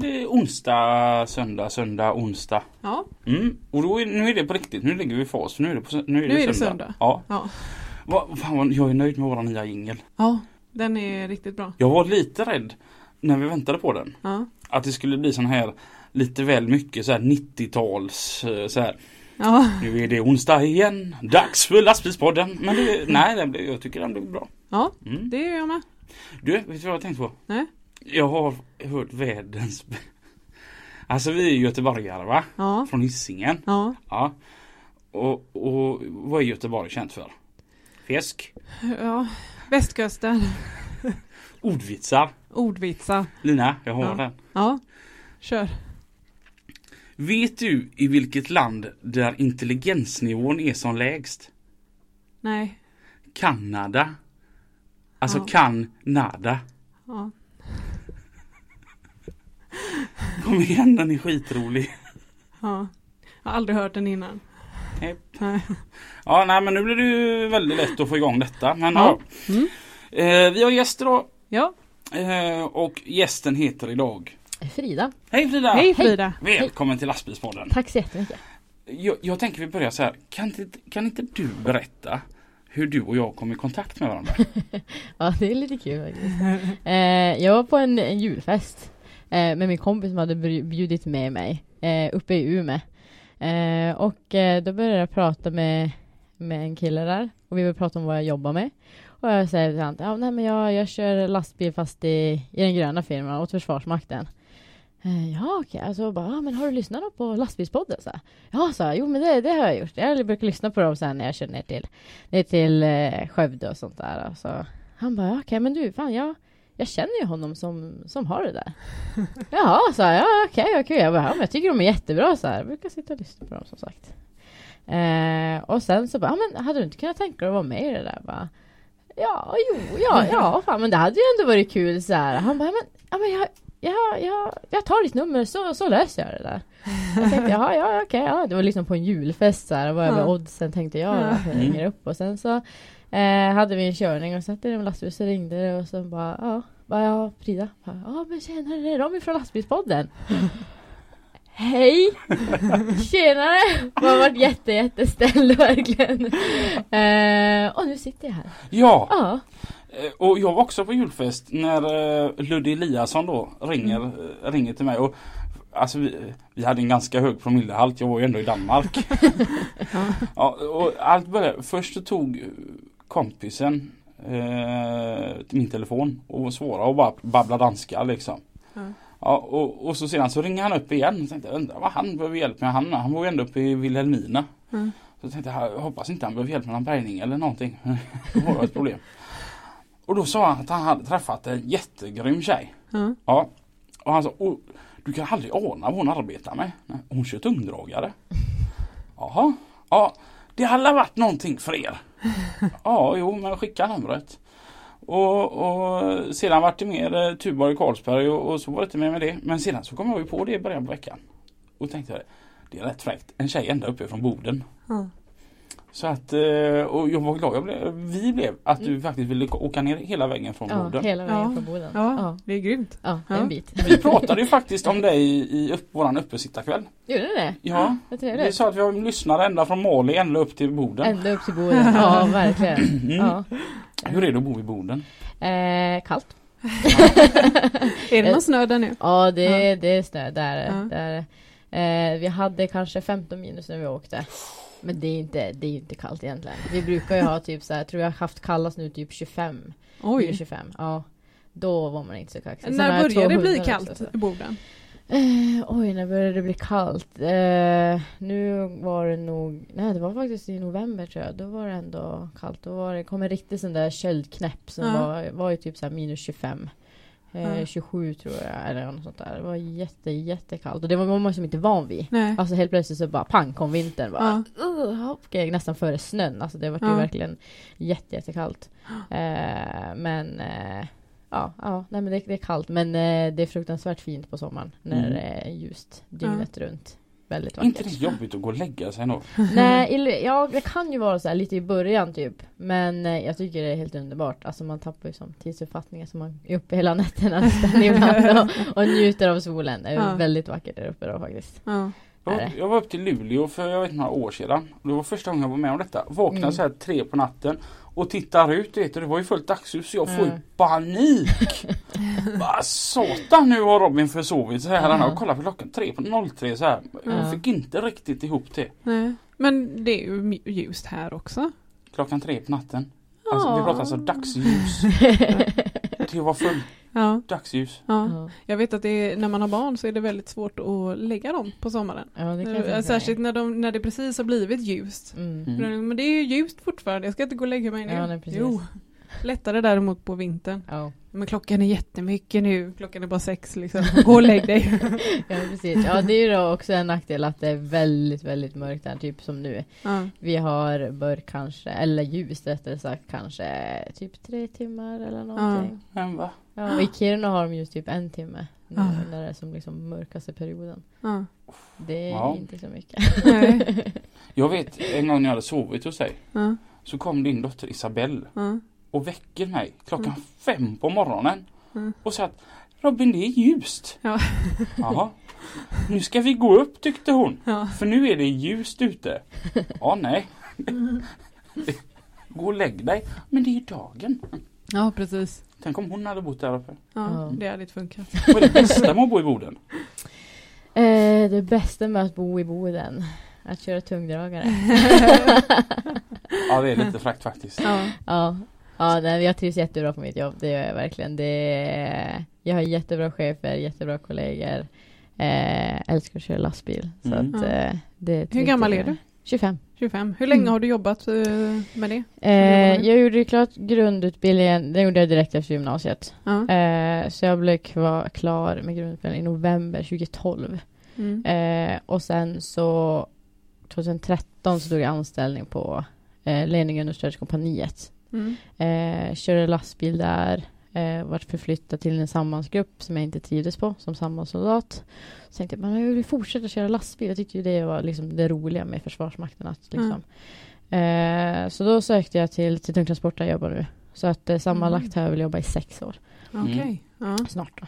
Så är det onsdag, söndag, söndag, onsdag. Ja, Mm. Och då är, nu är det på riktigt, nu ligger vi i fas. Nu är det, på, nu är det, Nu är det söndag. söndag. Ja. ja. Va, fan, jag är nöjd med våra nya jingel. Ja, den är riktigt bra. Jag var lite rädd när vi väntade på den. Ja, Att det skulle bli sån här lite väl mycket så här 90-tals eh, så här. ja. Nu är det onsdag igen, dags för lastbilspodden. Men det, nej, den blev, jag tycker den blev bra. ja Mm. det gör jag med. Du, vet du vad jag tänkte på? Nej. Jag har hört världens... Alltså vi är göteborgare va? Ja, Från Hisingen. ja, Ja. Och, och vad är Göteborg känt för? Fisk, ja. Västkusten, ordvitsar. ordvitsar. Lina, jag har Ja. den. Ja, kör. Vet du i vilket land där intelligensnivån är som lägst? Nej. Kanada. Alltså Ja. Kanada. Ja. Kom igen, den är skitrolig. ja. Jag har aldrig hört den innan. Nej. Ja, nej men nu blir det ju väldigt lätt att få igång detta. Men Ja. ja. Mm. Eh, vi har gäst idag. Ja, Eh, och gästen heter idag Frida. Hej Frida! hej Frida. Välkommen till lastbilspodden. Tack så jättemycket. Jag, jag tänker vi börjar så här. Kan inte, kan inte du berätta hur du och jag kom i kontakt med varandra? Ja, det är lite kul faktiskt. Eh, jag var på en, en julfest Eh, med min kompis som hade bjudit med mig eh, uppe i Umeå. Eh, och eh, då började jag prata med, med en kille där och vi började prata om vad jag jobbar med. Och jag säger till honom, ja, nej, men jag, jag kör lastbil fast i, i den gröna firman åt Försvarsmakten. Eh, ja okej, alltså bara, men har du lyssnat på lastbilspodden? Så här, ja, sa jag. jo men det, det har jag gjort. Jag brukar lyssna på dem sen när jag kör ner till, ner till eh, Skövde och sånt där. Och så, han bara, okej, okej men du, fan jag, jag känner ju honom som, som har det där. Jaha, så här, ja okej, okej. Jag bara, ja, men jag tycker de är jättebra så här. Jag brukar sitta och lyssna på dem som sagt. Eh, och sen så bara, ja, men hade du inte kunnat tänka dig att vara med i det där? Bara, ja, jo, ja, ja, fan, men det hade ju ändå varit kul så här. Han bara, ja, men, ja, men jag, jag, jag, jag tar ditt nummer så, så löser jag det där. Jag tänkte, jaha, ja, okej, ja. Det var liksom på en julfest så här. Över Ja. oddsen tänkte jag. Ja. Jag ringer upp och sen så eh, hade vi en körning och satt i en lastbil så ringde det och så bara, ja, bara, ja, Frida. Ja, men tjenare, det är de ifrån lastbilspodden. Hej! Tjenare! Man har varit jätte, jätteställd verkligen. Eh, och nu sitter jag här. Ja, Ja, eh, och jag var också på julfest när eh, Ludde Eliasson då ringer, eh, ringer till mig. Och, alltså vi, vi hade en ganska hög promillehalt, jag var ju ändå i Danmark. ja, och allt började, först tog kompisen eh, min telefon och svarade och bara babblade danska liksom. Ja. Ja, och, och så sedan så ringer han upp igen och tänkte undrar vad han behöver hjälp med. Han, han var ju ändå uppe i Vilhelmina. Mm. Så tänkte jag hoppas inte han behöver hjälp med någon bärgning eller någonting. Då var det ett problem. Och då sa han att han hade träffat en jättegrym tjej. Ja. Ja. Och han sa, "Åh, du kan aldrig ana vad hon arbetar med. Nej, Hon kör tungdragare. Jaha. Ja, det hade varit någonting för er. Ja, jo, men skicka numret. Och, och sedan vart det mer eh, Tuborg och Carlsberg och, och så var det inte mer med det. Men sedan så kom jag ju på det i början på veckan. Och tänkte det är rätt fräckt. En tjej ända uppe från Boden. Mm. Så att, eh, och jag var glad jag blev, vi blev att du faktiskt ville åka ner hela vägen från ja Boden. hela vägen Ja. från Boden. Ja, Ja, det är grymt. ja, Ja. en bit. Vi pratade ju faktiskt om dig i, upp, våran uppesittarkväll. Gjorde ni det? Ja, Vad vi sa att vi har lyssnare ända från Mali ända upp till Boden. Ända upp till Boden. Ja, verkligen. Mm. Ja. Hur är det att bo i Boden? Eh, kallt. Är det någon snö där nu? Ja, det, Ja. det är snö där. Ja. där. Eh, vi hade kanske 15 minus när vi åkte. Men det är inte, det är inte kallt egentligen. Vi brukar ju ha typ så här, tror jag har haft kallast nu typ 25. minus Oj. 25. Ja. Då var man inte så kaxig. Sen När börjar det bli kallt också, i Boden? Eh, oj, när började det bli kallt? Eh, nu var det nog... Nej, det var faktiskt i november tror jag. Då var det ändå kallt. Då var det, kom en riktig sån där köldknäpp som Ja. var, var ju typ så här minus 25. Eh, Ja. 27 tror jag, eller något sånt där. Det var jätte, jättekallt. Och det var man som inte van vid. Nej. Alltså helt plötsligt så bara pang kom vintern. Bara, Ja. uh, hopp, nästan före snön. Alltså det var ju Ja. verkligen jätte, jättekallt. Eh, men eh, ja, ja nej, men det, det är kallt. Men eh, det är fruktansvärt fint på sommaren när Mm. det är ljust dygnet runt. Väldigt Är inte vackert. det jobbigt att gå och lägga sig då? Nej, ja, det kan ju vara så här lite i början typ. Men eh, jag tycker det är helt underbart. Alltså man tappar ju som tidsuppfattningen så man är uppe hela nätterna nästan ibland och, och njuter av solen. Det är Ja. väldigt vackert där uppe då faktiskt. Ja. Jag, var- jag var upp till Luleå för jag vet några år sedan. Det var första gången jag var med om detta. Vaknade Mm. så här tre på natten och tittar ut vet du, det var ju fullt dagsljus jag får ju Ja. panik. Vad satan nu har Robin försovit så här. Han har Ja. kollat på klockan tre på 03 så här. Jag Ja. fick inte riktigt ihop det. Nej. Men det är ju ljust här också. Klockan tre på natten. Alltså, vi pratar alltså dagsljus. Det var fullt Ja. dagsljus. ja. Ja, Jag vet att det är, när man har barn så är det väldigt svårt att lägga dem på sommaren. ja. Särskilt när, de, när det precis har blivit ljust. Mm. Mm. Men det är ju ljust fortfarande, jag ska inte gå och lägga mig nu. Ja, nej, jo. Lättare däremot på vintern. Ja. Men klockan är jättemycket nu, klockan är bara sex liksom. Gå och lägg dig. ja, precis. Ja, det är ju då också en nackdel att det är väldigt, väldigt mörkt där, typ som nu. ja. Vi har mörkt kanske, eller ljust rättare sagt, kanske typ tre timmar eller någonting. Men va? Ja. och i Kiruna har de just typ en timme nu, Ja. när det är som liksom mörkaste perioden. Ja. Det är Ja. inte så mycket. Nej. Jag vet en gång när jag hade sovit hos dig. Ja. Så kom din dotter Isabelle Ja. Och väcker mig klockan fem på morgonen. Mm. Och sa att Robin det är ljust. Ja. Jaha. Nu ska vi gå upp tyckte hon. Ja. För nu är det ljust ute. Ja nej. Gå och lägg dig. Men det är ju dagen. ja, precis. Tänk om hon hade bott där uppe. Ja, Ja. Det hade inte funkat. Vad är det bästa med att bo i Boden? Eh, det bästa med att bo i Boden, att köra tungdragare. Ja det är lite fräckt faktiskt. Ja. Ja, ja nej, jag trivs jättebra på mitt jobb. Det gör jag verkligen. Det är, jag har jättebra chefer, jättebra kollegor. Eh, älskar att köra lastbil. Så Mm. att, eh, det är Hur gammal är du? 25. 25. Hur länge Mm. har du jobbat eh, med det? Eh, jag gjorde klart grundutbildningen, den gjorde jag direkt efter gymnasiet. Ja. Eh, så jag blev kvar, klar med grundutbildningen i november 2012. Mm. Eh, och sen så 2013 så tog jag anställning på eh, Leninge understödskompaniet. Mm. Eh, körde lastbil där. Eh, vart förflyttad till en sammansgrupp som jag inte trivdes på som sambandssoldat. Så tänkte jag, men jag vill fortsätta köra lastbil. Jag tyckte ju det var liksom det roliga med Försvarsmakten. Att, liksom. eh, så då sökte jag till, till tungtransport där jag jobbar nu. Så att eh, sammanlagt har jag väl jobbat i sex år. Okej. Ja. Snart då.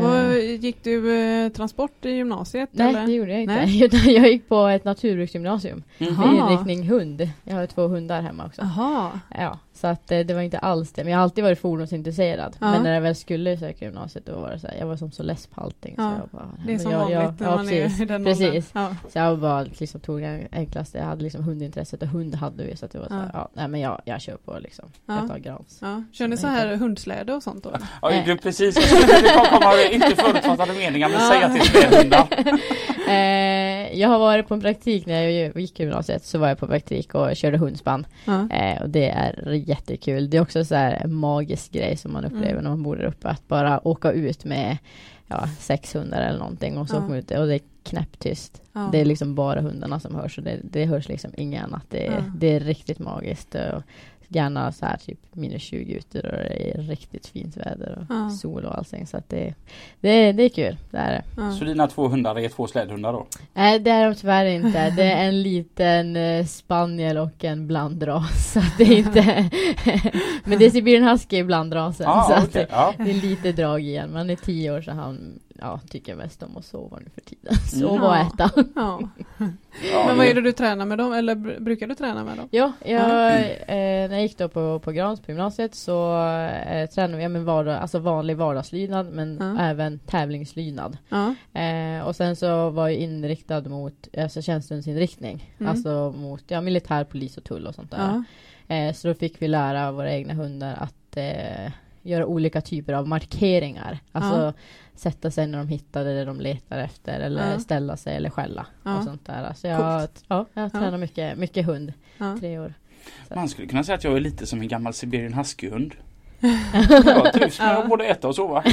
Vad, Eh, gick du eh, transport i gymnasiet? nej, eller? det gjorde jag inte. Nej. Jag gick på ett naturbruksgymnasium. Jaha. Med inriktning hund. Jag har två hundar hemma också. Jaha. Ja, så att eh, det var inte alls det. Men jag har alltid varit fordonsintresserad. Ja. Men när jag väl skulle söka gymnasiet då var det så här, jag var som så less på allting. Ja, Så jag bara, Det är som jag, vanligt jag, när ja, man precis. är i den precis. Ja. Så jag bara liksom tog det enklaste. Jag hade liksom hundintresset och hund hade vi. Så att det var så här, Ja. nej men jag, jag kör på liksom. Ja. Jag tar grans. Ja. Kör ni så här hundsläde och sånt då? Ja, du, precis. Jag skulle komma- inte förutfattade meningar men Ja. säga till spädhundar. jag har varit på en praktik när jag gick i gymnasiet. Så var jag på praktik och körde hundspann. Ja. Eh, och det är jättekul. Det är också så här en magisk grej som man upplever Mm. när man bor där uppe. Att bara åka ut med ja, sex hundar eller någonting och så Ja. åker man ut och det är knäpptyst. Ja. Det är liksom bara hundarna som hörs och det, det hörs liksom inget annat. Det, det är riktigt magiskt. Och gärna så här typ minus 20 ute och det är riktigt fint väder och Ja. sol och allting. Så att det, det, det är kul. Det är det. Ja. Så dina två hundar är två slädhundar då? Nej det är de tyvärr inte. Det är en liten eh, spaniel och en blandras. Så att det är inte Men det är Siberian husky i blandrasen. Ja, så att okej. det, Ja. det är lite drag igen. Man är tio år så han ja, tycker mest om att sova nu för tiden. Mm. Sova och äta. Ja. Ja, Men vad är det du tränar med dem? Eller br- brukar du träna med dem? Ja, jag, eh, när jag gick då på, på Grans på gymnasiet så eh, tränade jag med vardag, alltså vanlig vardagslydnad men Ja. även tävlingslydnad. Ja. Eh, och sen så var jag inriktad mot alltså tjänstgöringsinriktning. Mm. Alltså mot ja, militär, polis och tull och sånt där. Ja. Eh, så då fick vi lära våra egna hundar att eh, göra olika typer av markeringar. Alltså Ja. sätta sig när de hittar det de letar efter eller Ja. ställa sig eller skälla Ja. och sånt där. Så jag, ja, jag tränar Ja. mycket, mycket hund, Ja. tre år. Man skulle kunna säga att jag är lite som en gammal siberian huskyhund. Jag trivs med att både äta och sova.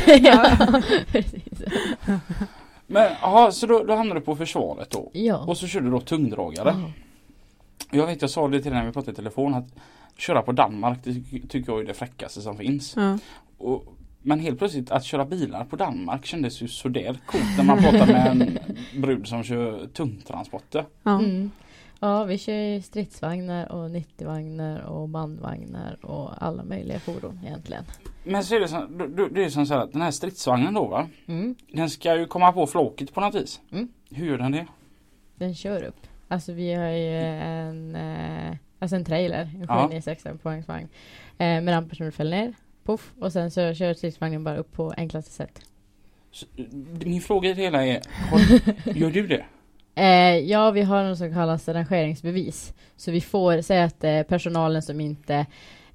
Men jaha, så då, då hamnade du på försvaret då. Ja. Och så körde du då tungdragare. Ja. Jag vet, jag sa det till dig när vi pratade i telefon att köra på Danmark det ty- tycker jag är det fräckaste som finns. Ja. Och, men helt plötsligt att köra bilar på Danmark kändes ju sådär coolt när man pratar med en brud som kör tungtransporter. Ja. Mm. Ja, vi kör ju stridsvagnar och 90-vagnar och bandvagnar och alla möjliga fordon egentligen. Men så är det, som, du- du- det är som så här att den här stridsvagnen då va? Mm. Den ska ju komma på flåket på något vis. Mm. Hur gör den det? Den kör upp. Alltså vi har ju en, eh, alltså en trailer, en Ja. 796 poängsvagn. Eh, med ramper som du fäller ner. Puff. Och sen så kör stridsvagnen bara upp på enklaste sätt. Så, min fråga det hela är, har, gör du det? Eh, ja, vi har något som kallas rangeringsbevis. Så vi får säga att eh, personalen som inte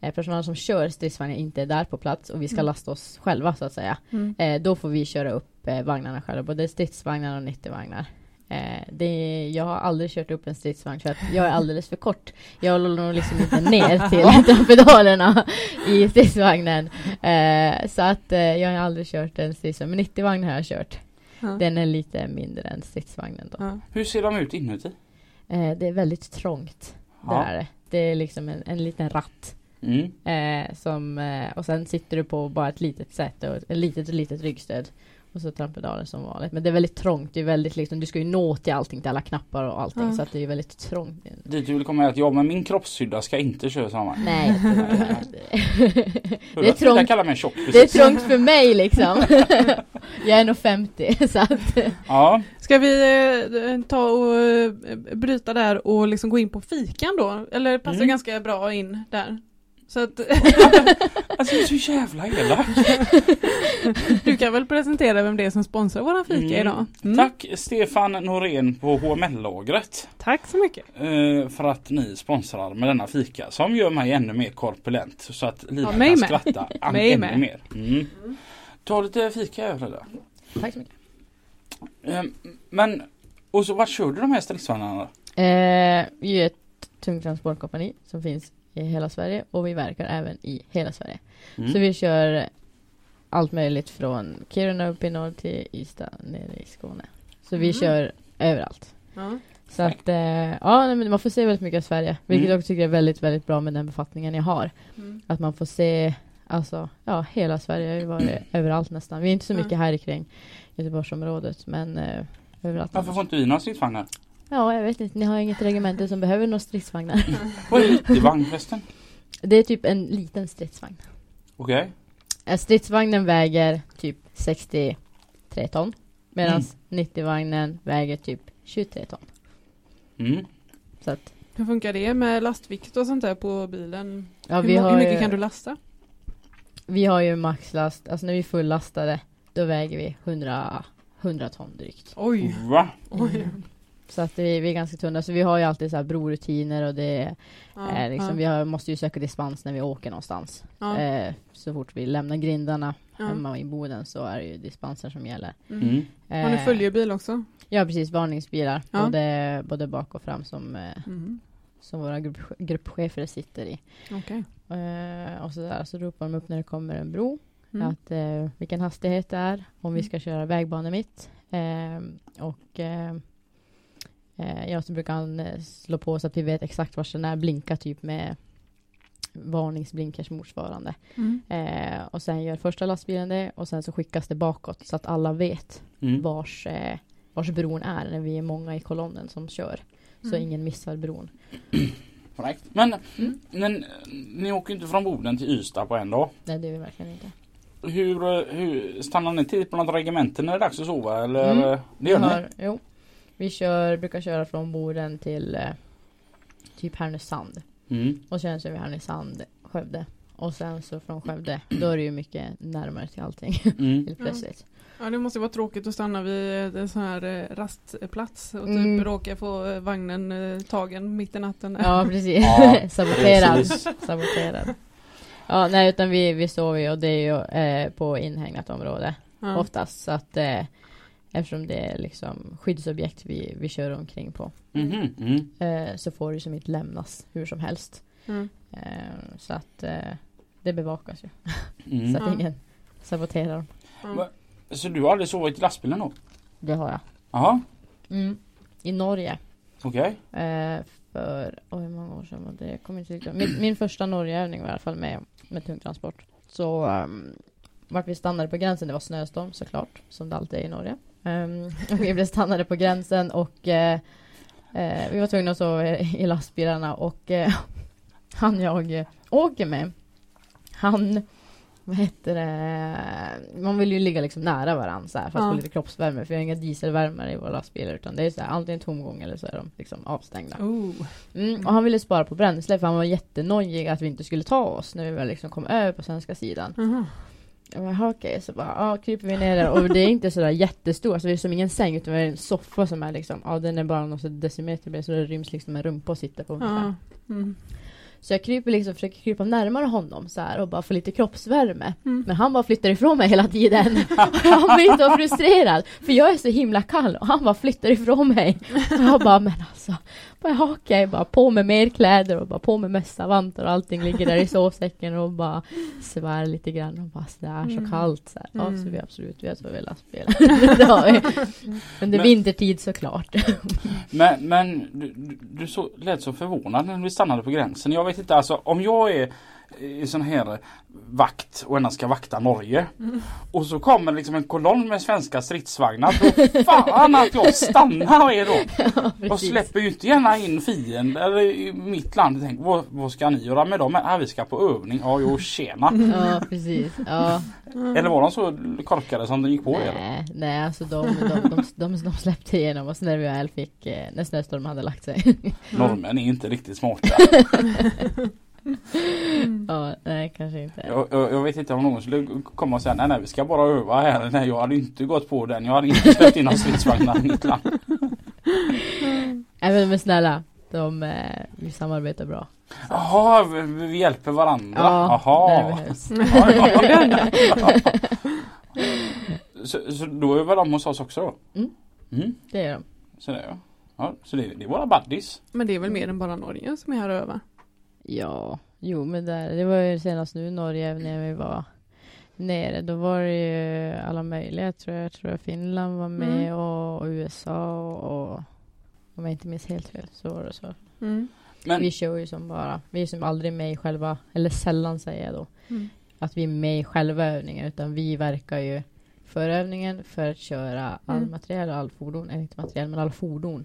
eh, Personalen som kör stridsvagnen inte är där på plats och vi ska Mm. lasta oss själva så att säga. Mm. Eh, då får vi köra upp eh, vagnarna själva, både stridsvagnar och 90-vagnar. Eh, det, jag har aldrig kört upp en stridsvagn för att jag är alldeles för kort. Jag håller nog liksom inte ner till pedalerna i stridsvagnen. Eh, så att eh, jag har aldrig kört en stridsvagn, men 90-vagn har jag kört. Ja. Den är lite mindre än stridsvagnen då. Ja. Hur ser de ut inuti? Eh, det är väldigt trångt. Ja. är det. Det är liksom en, en liten ratt. Mm. Eh, som, eh, och sen sitter du på bara ett litet sätt och ett litet, litet ryggstöd. Och så trampedalen som vanligt. Men det är väldigt trångt. Det är väldigt liksom, du ska ju nå till allting, till alla knappar och allting. Ja. Så att det är väldigt trångt. Dit du vill komma är att jag med min kroppshydda ska inte köra samma. Nej, det är trångt. kallar mig tjock Det är trångt för mig liksom. jag är nog 50 så att Ja, Ska vi eh, ta och eh, bryta där och liksom gå in på fikan då? Eller passar Mm. ganska bra in där? Så att alltså du är så jävla elak. du kan väl presentera vem det är som sponsrar våran fika Mm. idag? Mm. Tack Stefan Norén på HML-lagret. Tack så mycket. eh, för att ni sponsrar med denna fika som gör mig ännu mer korpulent så att livet Ja, kan med. skratta ännu med. mer. Mm. Ta lite fika här Frida. Tack så mycket. Eh, men och så vart kör du de här stridsvagnarna? Eh, är ett tungtransportkompani som finns i hela Sverige och vi verkar även i hela Sverige. Mm. Så vi kör allt möjligt från Kiruna upp i norr till Ystad nere i Skåne. Så vi Mm. kör överallt. Ja. Så att, eh, ja, nej, men man får se väldigt mycket av Sverige. Vilket Mm. jag också tycker är väldigt, väldigt bra med den befattningen jag har. Mm. Att man får se, alltså, ja, hela Sverige. Har ju varit överallt nästan. Vi är inte så mycket här kring Göteborgsområdet, men eh, överallt. Varför får inte vi några stridsvagnar? Ja, jag vet inte. Ni har inget regemente som behöver några stridsvagnar. Vad är 90-vagn förresten? Det är typ en liten stridsvagn. Okej. Eh, Stridsvagnen väger typ 63 ton. Medan Mm. 90-vagnen väger typ 23 ton. Mm. Så att, Hur funkar det med lastvikt och sånt där på bilen? ja, hur, vi, mo- har hur mycket ju, kan du lasta? vi har ju maxlast, alltså när vi är fullastade, då väger vi 100, 100 ton drygt. Oj. Va? Oj. Så att vi, vi är ganska tunna, så vi har ju alltid så här brorutiner och det Ja, är liksom, ja, vi har, måste ju söka dispens när vi åker någonstans. ja, Eh, så fort vi lämnar grindarna ja. hemma i Boden så är det ju dispenser som gäller. Mm. Mm. Har ni Eh, följebil också? Ja precis, varningsbilar. Ja. Både, både bak och fram som, eh, Mm. som våra grupp, gruppchefer sitter i. Okej. Eh, och så, där, så ropar de upp när det kommer en bro. Mm. Att, eh, vilken hastighet det är. Om vi Mm. ska köra vägbana mitt. Eh, och eh, eh, jag så brukar han eh, slå på så att vi vet exakt var den är. Blinka typ med varningsblinkers motsvarande. Mm. Eh, och sen gör första lastbilen det. Och sen så skickas det bakåt så att alla vet Mm. vars, eh, vars bron är när vi är många i kolonnen som kör. Så Mm. ingen missar bron. Right. Men, Mm. men ni åker inte från Boden till Ystad på en dag. Nej det är vi verkligen inte. Hur, eh, hur stannar ni till på något regemente när det är dags att sova eller? Mm. eh, Det gör ni? har, jo. Vi kör, brukar köra från Boden till eh, typ Härnösand. Mm. Och sen så är vi Härnösand, Skövde. Och sen så från Skövde, då är det ju mycket närmare till allting Mm. helt plötsligt. Ja det måste vara tråkigt att stanna vid en sån här eh, rastplats och typ Mm. råka få eh, vagnen eh, tagen mitt i natten. Ja precis, Ja, saboterad. saboterad. Ja, nej utan vi, vi sover ju och det är ju eh, på inhägnat område Ja. oftast. Så att eh, eftersom det är liksom skyddsobjekt vi, vi kör omkring på. Mm. Eh, så får det som inte lämnas hur som helst. Mm. Eh, så att eh, det bevakas ju. Mm. Så att ingen saboterar dem. Så du har aldrig sovit i lastbilen då? Det har jag. Jaha, Mm. I Norge. okej. Eh, för, oj hur många år sedan var det? Jag kommer inte riktigt min, min första Norgeövning var i alla fall med, med tungtransport. Så um, vart vi stannade på gränsen, det var snöstorm såklart, som det alltid är i Norge. Och vi blev stannade på gränsen och eh, eh, vi var tvungna att sova i, lastbilarna och eh, han jag åker med, han vad heter det? Man vill ju ligga liksom nära varandra så här, för att Ja. få lite kroppsvärme. För vi har inga dieselvärmare i våra lastbilar utan det är så här, antingen tomgång eller så är de liksom avstängda. Mm, och han ville spara på bränsle för han var jättenojig att vi inte skulle ta oss när vi väl liksom kom över på svenska sidan. Aha. "Jaha, okej, så bara, ja, kryper vi ner där och det är inte sådär jättestor, alltså det är som ingen säng utan det är en soffa som är liksom, ja den är bara några decimeter bred så det ryms liksom en rumpa att sitta på ungefär. Mm. Så jag kryper liksom, försöker krypa närmare honom så här och bara få lite kroppsvärme. Mm. Men han bara flyttar ifrån mig hela tiden. Och jag blir så frustrerad. För jag är så himla kall och han bara flyttar ifrån mig. Och jag bara, men alltså. Okej, bara på med mer kläder och bara på med mössa, vantar och allting ligger där i sovsäcken och bara svär lite grann och bara så det är så Mm. kallt. Så här. Ja, Mm. så vi absolut, vi har sovit i lastbil. det har vi. Under Men- vintertid såklart. Men, men du, du, du så, lät så förvånad när vi stannade på gränsen. Jag vet inte alltså om jag är i sån här vakt och endast ska vakta Norge. Och så kommer liksom en kolonn med svenska stridsvagnar. Då fan att jag stannar er då. ja, precis. släpper ju inte gärna in fiender i mitt land. Tänk, vad, vad ska ni göra med dem? Ja, vi ska på övning. Ja, jo, tjena. Ja, precis. Ja. Eller var de så korkade som de gick på er? Nej, nej alltså de, de, de, de, de släppte igenom oss när vi väl fick, eh, när snöstormen hade lagt sig. Norrmän är inte riktigt smarta. kanske inte. Jag, jag, jag vet inte om någon skulle komma och säga nej, nej vi ska bara öva här. Nej jag hade inte gått på den. Jag hade inte släppt in några stridsvagnar i mitt land. Nej men, snälla, de, eh, vi samarbetar bra. Jaha, vi, vi hjälper varandra. Ja, Jaha. det behövs. Ja, ja, ja. Så, så då övar de hos oss också då? Mm. Mm, Det gör de. så det, ja. ja. Så det, det är våra buddies. Men det är väl mer än bara Norge som är här och övar? Ja, jo men där, det var ju senast nu i Norge när vi var nere. Då var det ju alla möjliga tror jag. Jag tror att Finland var med Mm. och, och USA och, och om jag inte minns helt fel så var det så. Mm. Men Vi kör ju som bara, vi är som aldrig med i själva, eller sällan säger jag då, Mm. att vi är med i själva övningen utan vi verkar ju för övningen för att köra all Mm. materiel och all fordon, eller inte materiel men all fordon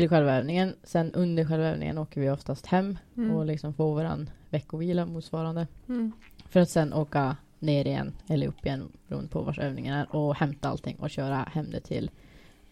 till själva övningen. Sen under själva övningen åker vi oftast hem Mm. och liksom får våran veckovila motsvarande. Mm. För att sen åka ner igen eller upp igen beroende på vars övningen är och hämta allting och köra hem det till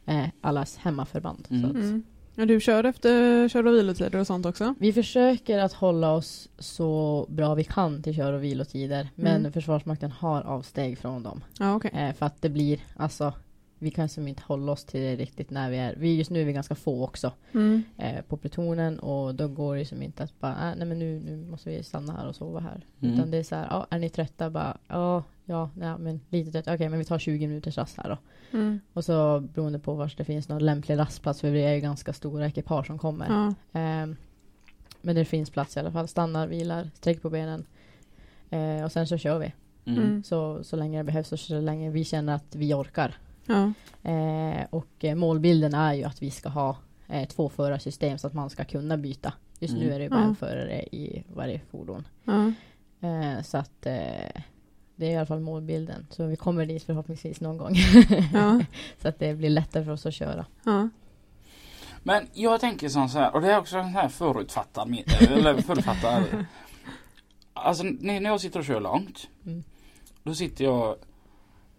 eh, allas hemmaförband. Mm. Så att Mm. Ja, du kör efter kör och vilotider och sånt också? vi försöker att hålla oss så bra vi kan till kör och vilotider men Mm. Försvarsmakten har avsteg från dem. Ja, okej. Eh, för att det blir, alltså vi kan som inte hålla oss till det riktigt när vi är, vi, just nu är vi ganska få också Mm. eh, på plutonen och då går det som inte att bara, äh, nej men nu, nu måste vi stanna här och sova här. Mm. Utan det är så här, ja, är ni trötta? Bara, ja, ja, nej, men lite trötta. Okej, men vi tar 20 minuters rast här då. Mm. Och så beroende på var det finns någon lämplig rastplats, för det är ju ganska stora ekipage som kommer. Ja. Ehm, men det finns plats i alla fall. Stannar, vilar, sträck på benen. Eh, och sen så kör vi. mm. Mm. Så, så länge det behövs och så länge vi känner att vi orkar. Ja. Eh, och eh, målbilden är ju att vi ska ha eh, två förarsystem så att man ska kunna byta. Just nu Mm. är det ju bara Ja. en förare i varje fordon. Ja. Eh, så att eh, det är i alla fall målbilden. Så vi kommer dit förhoppningsvis någon gång. Ja. så att det blir lättare för oss att köra. Ja. Men jag tänker som så här, och det är också en här förutfattad, eller förutfattad Alltså när när jag sitter och kör långt Mm. Då sitter jag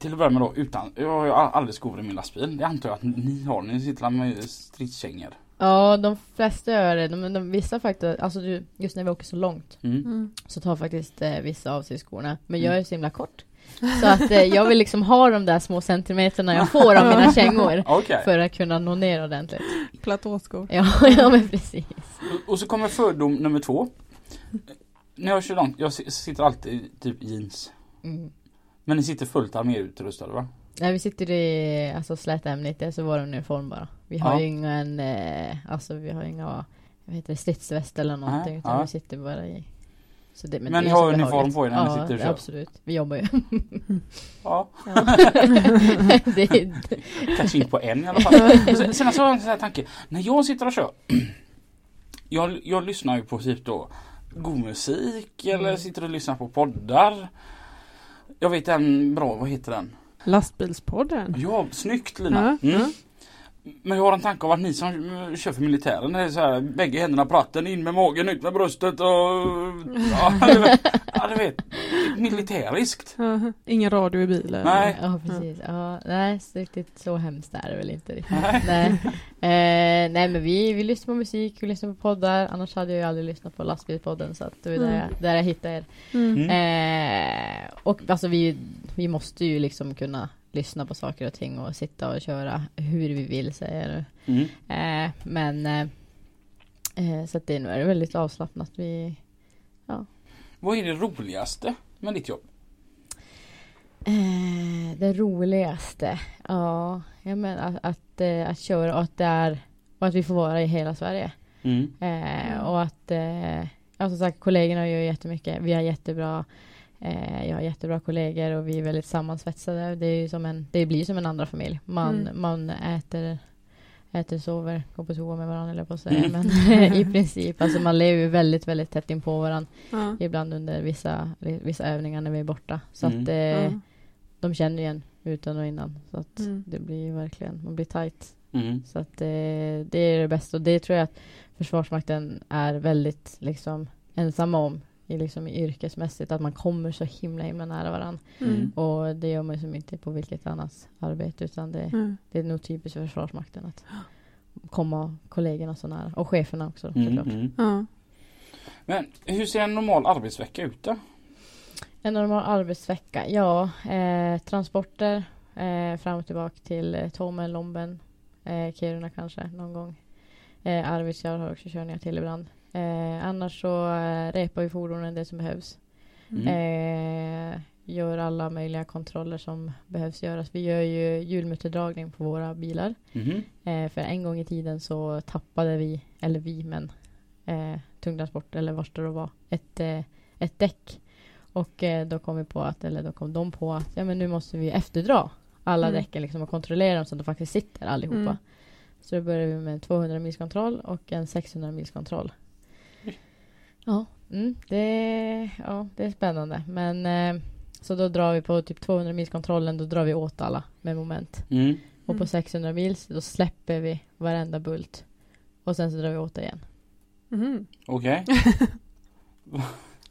Till att börja med då utan, jag har ju aldrig skor i min lastbil. Det antar jag att ni har, ni sitter med stridskängor. Ja, de flesta gör det. De, de, vissa faktiskt, alltså du, just när vi åker så långt Mm. Mm. så tar faktiskt eh, vissa av sig skorna. Men jag Mm. är så himla kort. Så att eh, jag vill liksom ha de där små centimeterna jag får av mina kängor. Okej. För att kunna nå ner ordentligt. Platåskor. Ja, ja men precis. Och- Och så kommer fördom nummer två. när jag kör långt, jag si- sitter alltid i typ jeans. Mm. Men ni sitter fullt arméutrustade va? Nej vi sitter i alltså slätämnet, det är så vår uniform bara. Vi har Ja. ju ingen, eh, alltså vi har inga, vad heter det, stridsväst eller någonting. Nej, utan ja. vi sitter bara i så det, Men det ni har uniform på er när ni ja, sitter och kör? absolut. Vi jobbar ju. Ja, det, är- kanske inte på en i alla fall. Sen, sen så har jag en sån här tanke. När jag sitter och kör. Jag, jag lyssnar ju på typ då god musik eller Mm. sitter och lyssnar på poddar. Jag vet en bra, vad heter den? Lastbilspodden. Ja, snyggt Lina. Mm. Men jag har en tanke om att ni som kör för militären, det är så här, bägge händerna på ratten, in med magen, ut med bröstet och... Ja, du vet. Ja, du vet. Militäriskt. Ingen radio i bilen. Nej. ja precis. Ja, nej, så riktigt så hemskt är det väl inte riktigt. Nej. nej. Eh, nej men vi, vi lyssnar på musik, vi lyssnar på poddar. Annars hade jag ju aldrig lyssnat på lastbilspodden så att det var där, Mm. jag, där jag hittade er. Mm. Mm. Eh, och alltså vi, vi måste ju liksom kunna lyssna på saker och ting och sitta och köra hur vi vill säger du. Mm. Eh, men eh, eh, så att det nu är det väldigt avslappnat. Vi, Vad är det roligaste med ditt jobb? eh, det roligaste, ja, jag menar att, att, eh, att köra och att det är och att vi får vara i hela Sverige. Mm. Eh, och att, ja som sagt, kollegorna gör jättemycket. Vi har jättebra, jag har jättebra kollegor och vi är väldigt sammansvetsade. Det, är ju som en, det blir som en andra familj. Man, Mm. man äter, äter, sover, går på toa med varandra, eller på säga. Mm. Men i princip, alltså man lever ju väldigt, väldigt tätt in på varandra. Ja. Ibland under vissa, vissa övningar när vi är borta. Så Mm. att eh, Ja. de känner igen utan och innan. Så att Mm. det blir ju verkligen, man blir tight. Mm. Så att det, det är det bästa och det tror jag att Försvarsmakten är väldigt liksom ensamma om i, liksom, i yrkesmässigt att man kommer så himla himla nära varandra Mm. och det gör man ju som inte på vilket annat arbete utan det, Mm. det är nog typiskt för Försvarsmakten att komma kollegorna så nära och cheferna också Mm. såklart. Mm. Ja. Men hur ser en normal arbetsvecka ut då? En normal arbetsvecka, ja eh, transporter eh, fram och tillbaka till eh, Tommen, Lomben, eh, Kiruna kanske någon gång. Eh, Arvidsjaur har också körningar till ibland. Eh, annars så eh, repar vi fordonen det som behövs. Mm. Eh, gör alla möjliga kontroller som behövs göras. Vi gör ju hjulmutterdragning på våra bilar. Mhm. Eh, för en gång i tiden så tappade vi, eller vi men eh, tungtransport eller vart det då var, ett, eh, ett däck. Och eh, då kom vi på att, eller då kom de på att ja men nu måste vi efterdra alla Mm. däcken liksom och kontrollera dem så att de faktiskt sitter allihopa. Mm. Så då började vi med en 200 mils kontroll och en 600 mils kontroll. Ja, mm, det, ja, det är spännande. Men eh, så då drar vi på typ 200 mils kontrollen, då drar vi åt alla med moment. Mm. Och på Mm. 600 mils, då släpper vi varenda bult. Och sen så drar vi åt det igen. Mhm. Okej.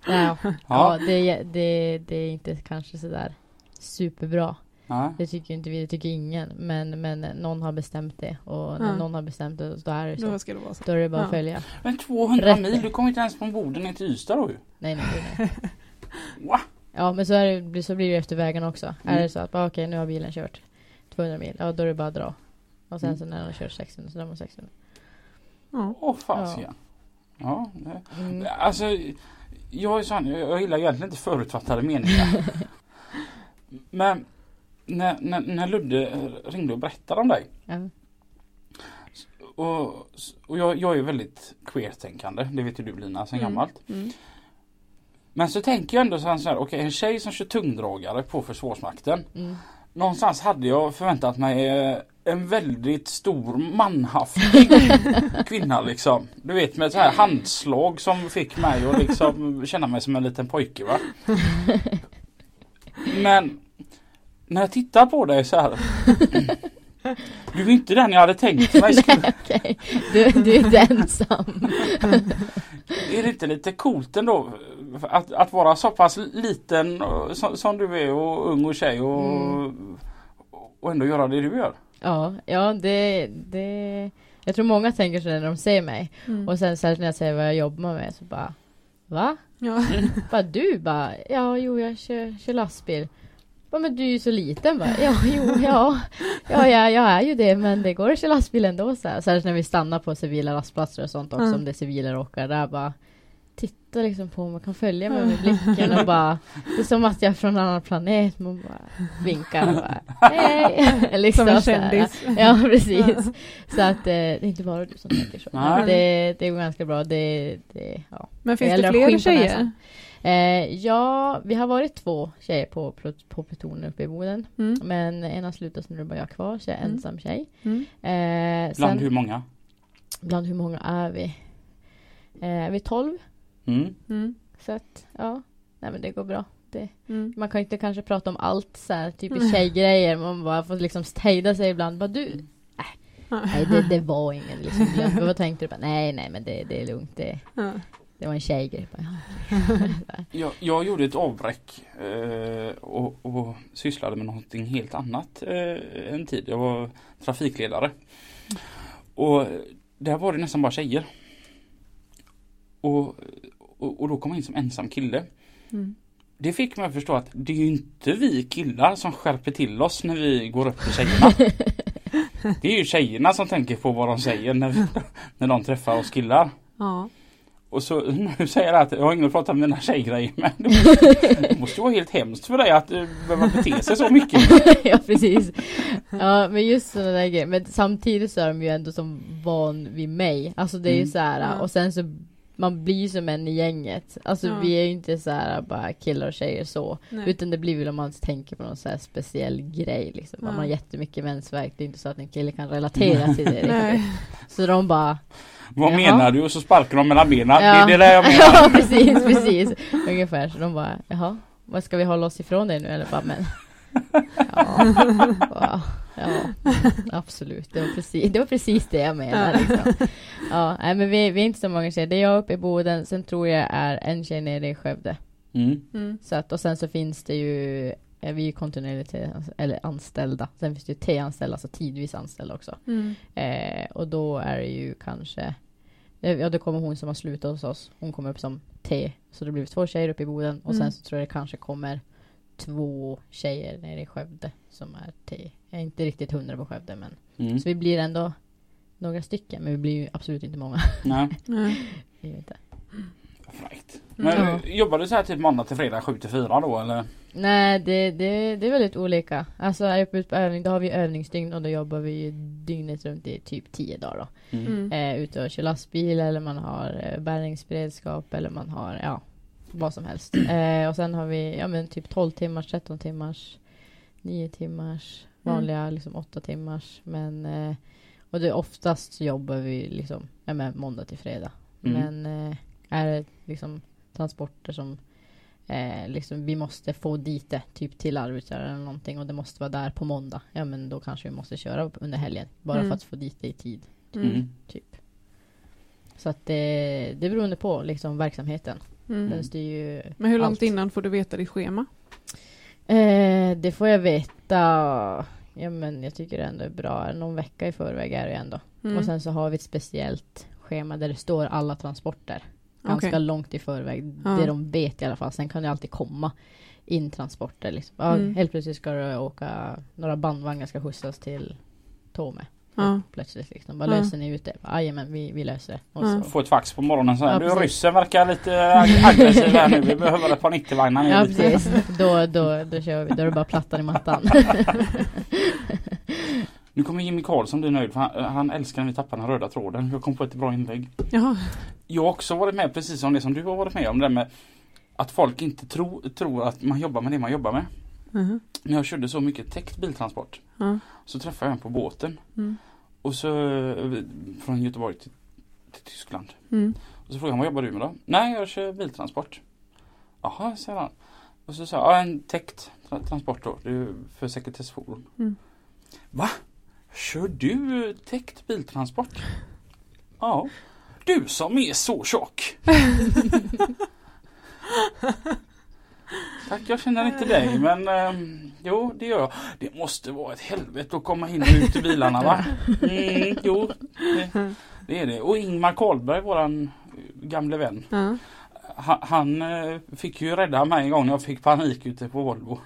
Ja, ja Ja. det, det, det är inte kanske sådär superbra. Nej. Det tycker inte vi, det tycker ingen. Men, men någon har bestämt det. Och när Ja. någon har bestämt det, då är det så. Då ska det vara så. Då är det bara att Ja. följa. Men 200 Rätt. mil, du kommer inte ens från Boden ner till Ystad då ju. Nej, nej, nej. nej. Va? Ja, men så, är det, så blir det efter vägen också. Mm. Är det så att, bara, okej, nu har bilen kört 200 mil. Ja, då är det bara att dra. Och sen Mm. så när den har kört 600 så drar man 600. Ja. Åh fasiken. Ja. det- Mm. Alltså, jag är sån, jag jag gillar egentligen inte förutfattade meningar. Men när, när, när Ludde ringde och berättade om dig. Ja. Och, och jag, jag är väldigt queer-tänkande, det vet ju du Lina sen Mm. gammalt. Mm. Men så tänker jag ändå så här, okej en tjej som kör tungdragare på Försvarsmakten. Mm. Någonstans hade jag förväntat mig eh, en väldigt stor manhaftig kvinna liksom. Du vet med ett så här handslag som fick mig att liksom känna mig som en liten pojke va. Men när jag tittar på dig så här. Du är inte den jag hade tänkt mig. skulle- Okej, du, du är inte ensam. Är det inte lite coolt ändå? Att, att vara så pass liten som, som du är och ung och tjej och, Mm. och ändå göra det du gör. Ja, ja det, det... Jag tror många tänker så när de ser mig. Mm. Och sen särskilt när jag säger vad jag jobbar med så bara Va? Ja. Bara du bara Ja, jo jag kör, kör lastbil. Bara, men du är ju så liten bara. Ja, jo, ja. Ja, ja, jag är ju det men det går att köra lastbil ändå så här. Särskilt när vi stannar på civila rastplatser och sånt också Mm. om det är civila åkare där bara tittar liksom på mig, kan följa mig med blicken och bara Det är som att jag är från en annan planet, man bara vinkar och bara hej! liksom Som en kändis. Ja precis. Så att eh, det är inte bara du som tänker så. Det, det går ganska bra. Det, det, ja. Men finns det fler tjejer? Eh, ja, vi har varit två tjejer på, på plutonen uppe i Boden. Mm. Men en har slutat så nu är det bara jag kvar, så jag är Mm. ensam tjej. Mm. Eh, Bland sen, hur många? bland hur många är vi? Eh, är vi 12? Mm. Mm. Så att, ja. Nej men det går bra. Mm. Man kan inte kanske prata om allt så här, typ tjejgrejer. Man bara får liksom hejda sig ibland. Bara du, nej det, det var ingen liksom. Vad tänkte du? Bara, nej nej men det, det är lugnt. Det, Ja. Det var en tjejgrej. Jag, jag gjorde ett avbräck eh, och, och sysslade med någonting helt annat eh, en tid. Jag var trafikledare. Och där var det nästan bara tjejer. Och, och, och då kom jag in som ensam kille. Mm. Det fick mig att förstå att det är ju inte vi killar som skärper till oss när vi går upp till tjejerna. Det är ju tjejerna som tänker på vad de säger när, vi, när de träffar oss killar. Ja. Och så när du säger att jag har ingen att prata med mina tjejgrejer med. Det måste ju vara helt hemskt för dig att eh, behöva bete sig så mycket. ja precis. Ja men just sådana där grejer. Men samtidigt så är de ju ändå som van vid mig. Alltså det är ju Mm. så här. Ja. Och sen så man blir ju som en i gänget. Alltså Ja. vi är ju inte så här bara killar och tjejer så. Nej. Utan det blir väl om man tänker på någon så här speciell grej liksom. Om Ja. man har jättemycket mensvärk. Det är inte så att en kille kan relatera till det. Nej. Så de bara Vad Jaha. menar du? Och så sparkar de mellan benen. Det Ja. är det där jag menar. Ja precis, precis. Ungefär. Så de bara, jaha, vad ska vi hålla oss ifrån det nu? Eller bara, men Ja, ja, ja absolut. Det var, precis, det var precis det jag menade. Liksom. Ja, nej, men vi, vi är inte så många tjejer. Det är jag uppe i Boden, sen tror jag är en tjej nere i Skövde. Mm. Mm. Så att, och sen så finns det ju, vi är ju kontinuerligt eller anställda. Sen finns det ju T-anställda, alltså tidvis anställda också. Mm. Eh, och då är det ju kanske Ja det kommer hon som har slutat hos oss. Hon kommer upp som T. Så det blir två tjejer uppe i Boden. Och Mm. sen så tror jag det kanske kommer två tjejer nere i Skövde som är T. Jag är inte riktigt hundra på Skövde men. Mm. Så vi blir ändå några stycken. Men vi blir ju absolut inte många. Nej, Nej. Vi är inte. Fräckt. Men Ja. jobbar du så här typ måndag till fredag 7 till 4 då eller? Nej det, det, det är väldigt olika. Alltså är jag ute på övning då har vi övningsdygn och då jobbar vi ju dygnet runt i typ tio dagar då. Mm. Mm. eh, ute och kör lastbil eller man har eh, bärgningsberedskap eller man har ja, vad som helst. Eh, och sen har vi ja, men typ 12 timmars, 13 timmars, 9 timmars, Mm. vanliga liksom 8 timmars. Men eh, och det oftast så jobbar vi liksom ja, men måndag till fredag. Mm. Men eh, är det liksom transporter som eh, liksom vi måste få dit det, typ till Arvidsjaur eller någonting och det måste vara där på måndag. Ja men då kanske vi måste köra upp under helgen bara Mm. för att få dit det i tid. Mm. Mm. Typ. Så att det, det beror på liksom verksamheten. Mm. Den styr ju Men hur långt allt. innan får du veta ditt schema? Eh, det får jag veta. Ja men jag tycker det ändå är bra. Någon vecka i förväg är det ändå. Mm. Och sen så har vi ett speciellt schema där det står alla transporter. Ganska Okej. långt i förväg. Ja. Det de vet i alla fall. Sen kan det alltid komma in transporter. Liksom. Ja, Mm. Helt plötsligt ska du åka, några bandvagnar ska skjutsas till Tome. Ja. Plötsligt liksom. Bara Ja. löser ni ut det? Jajamän, vi, vi löser det. Och Ja. så, Få ett fax på morgonen så här. Ja, du ryssen verkar lite ag- aggressiv här nu. Vi behöver ett par 90-vagnar. Ja precis, då, då, då kör vi, då är det bara plattan i mattan. Nu kommer Jimmy Karlsson bli nöjd för han, han älskar när vi tappar den röda tråden. Jag kom på ett bra inlägg. Jaha. Jag har också varit med precis som det som du har varit med om. Det med att folk inte tro, tror att man jobbar med det man jobbar med. Mhm. När jag körde så mycket täckt biltransport Ja. så träffade jag en på båten. Mm. Och så eh, från Göteborg till, till Tyskland. Mm. Och så frågade han vad jobbar du med då? Nej jag kör biltransport. Jaha säger han. Och så sa jag ja, en täckt tra- transport då. Det är för sekretessfordon. Mm. Va? Kör du eh, täckt biltransport? Ja. Du som är så tjock. Tack jag känner inte dig men ehm, jo det gör jag. Det måste vara ett helvete att komma in och ut ur bilarna va? Mm, jo det, det är det. Och Ingmar Karlberg våran eh, gamle vän. Ja. Han, han eh, fick ju rädda mig en gång när jag fick panik ute på Volvo.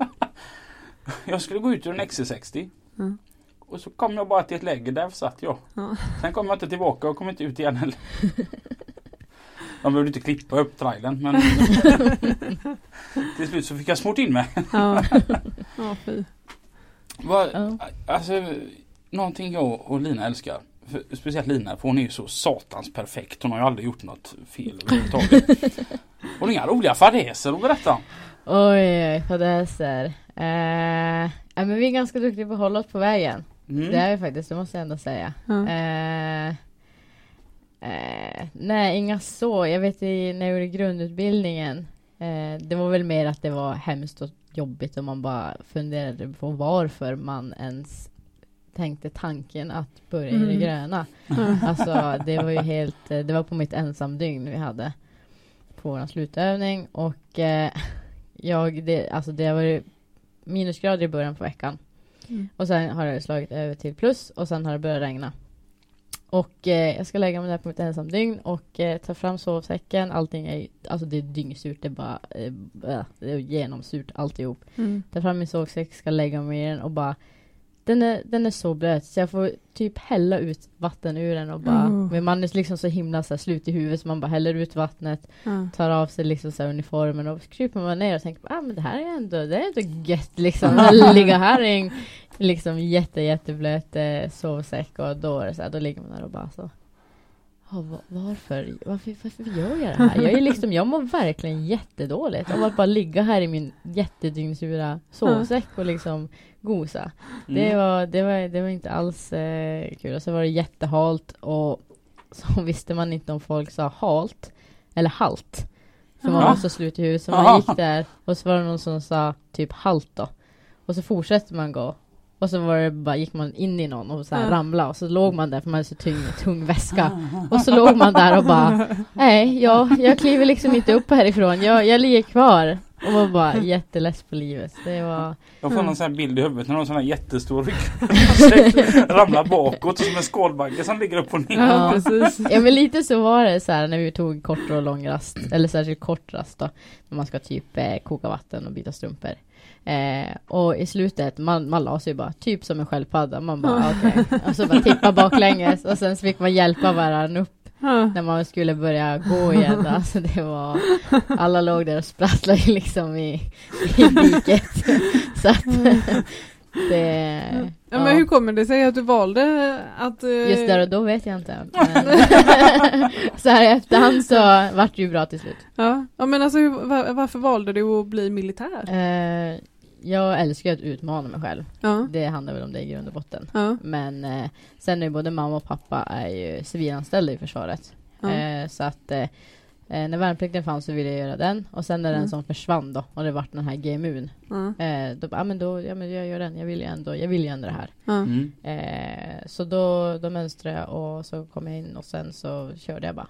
jag skulle gå ut ur en XC60. Mm. Och så kom jag bara till ett läge, där satt jag. Ja. Sen kom jag inte tillbaka och kom inte ut igen heller. De behövde inte klippa upp trailern men till slut så fick jag smort in mig. Ja, ja fy. Ja. Alltså, någonting jag och Lina älskar. För, speciellt Lina, för hon är ju så satans perfekt. Hon har ju aldrig gjort något fel överhuvudtaget. Hon har inga roliga fadäser att berätta oj, fadäser. Eh, ja, men vi är ganska duktiga på att hålla oss på vägen. Mm. Det är vi faktiskt, det måste jag ändå säga. Ja. Eh, eh, nej, inga så. Jag vet i, när jag gjorde grundutbildningen. Eh, det var väl mer att det var hemskt och jobbigt och man bara funderade på varför man ens tänkte tanken att börja i det Mm. gröna. Alltså det var ju helt, eh, det var på mitt ensamdygn vi hade på vår slutövning och eh, jag, det, alltså det har varit minusgrader i början på veckan. Mm. Och sen har det slagit över till plus och sen har det börjat regna. Och eh, jag ska lägga mig där på mitt ensamdygn och eh, ta fram sovsäcken. Allting är alltså det är dyngsurt, det är bara eh, det är genomsurt alltihop. Mm. Ta fram min sovsäck, ska lägga mig i den och bara den är, den är så blöt så jag får typ hälla ut vatten ur den och bara Mm. Men man är liksom så himla så här, slut i huvudet så man bara häller ut vattnet Ja. tar av sig liksom så här uniformen och kryper man ner och tänker ah, men det här är ändå, det är ändå gött liksom. Ligga här i en liksom jätte jätteblöt eh, sovsäck och då är det så här, då ligger man där och bara så "Ja, va- varför, varför, varför gör jag det här? Jag är liksom, jag mår verkligen jättedåligt av att bara ligga här i min jättedyngsura sovsäck och liksom gosa. Det, Mm. var, det, var, det var inte alls eh, kul. Och så var det jättehalt och så visste man inte om folk sa halt eller halt. För man var så slut i huvudet så man gick där och så var det någon som sa typ halt då. Och så fortsätter man gå. Och så var det bara, gick man in i någon och så här ramlade och så låg man där för man hade så tung, tung väska. Och så låg man där och bara Nej, jag, jag kliver liksom inte upp härifrån. Jag, jag ligger kvar. Och var bara jätteless på livet. Det var Jag får någon sån här bild i huvudet när någon sån här jättestor ryggsäck ramlar bakåt som en skålbagge som ligger upp och ner. Ja, precis. Ja men lite så var det så här när vi tog kort och lång rast, eller särskilt kort rast då. När man ska typ eh, koka vatten och byta strumpor. Eh, och i slutet, man, man la sig bara typ som en sköldpadda. Man bara okej. Och så bara tippa baklänges och sen så fick man hjälpa varandra upp när man skulle börja gå igen. Alltså det var, alla låg där och sprattlade liksom i, i diket. Så att det... Ja, men hur kommer det sig att du valde att... eh, Just där och då vet jag inte. Så här i efterhand så vart det ju bra till slut. Ja, ja men alltså var, varför valde du att bli militär? Eh, jag älskar att utmana mig själv. Ja, Det handlar väl om det i grund och botten. ja, Men eh, sen är både mamma och pappa är ju civilanställda i försvaret. så att eh, när värnplikten fanns så ville jag göra den. Och sen när den Mm. som försvann då, och det vart den här GMUn. ja, Eh, då ah, men då, ja men jag gör den. Jag vill ju ändå, jag vill ju ändå det här. Mm. Eh, så då, då mönstrade jag och så kom jag in och sen så körde jag bara.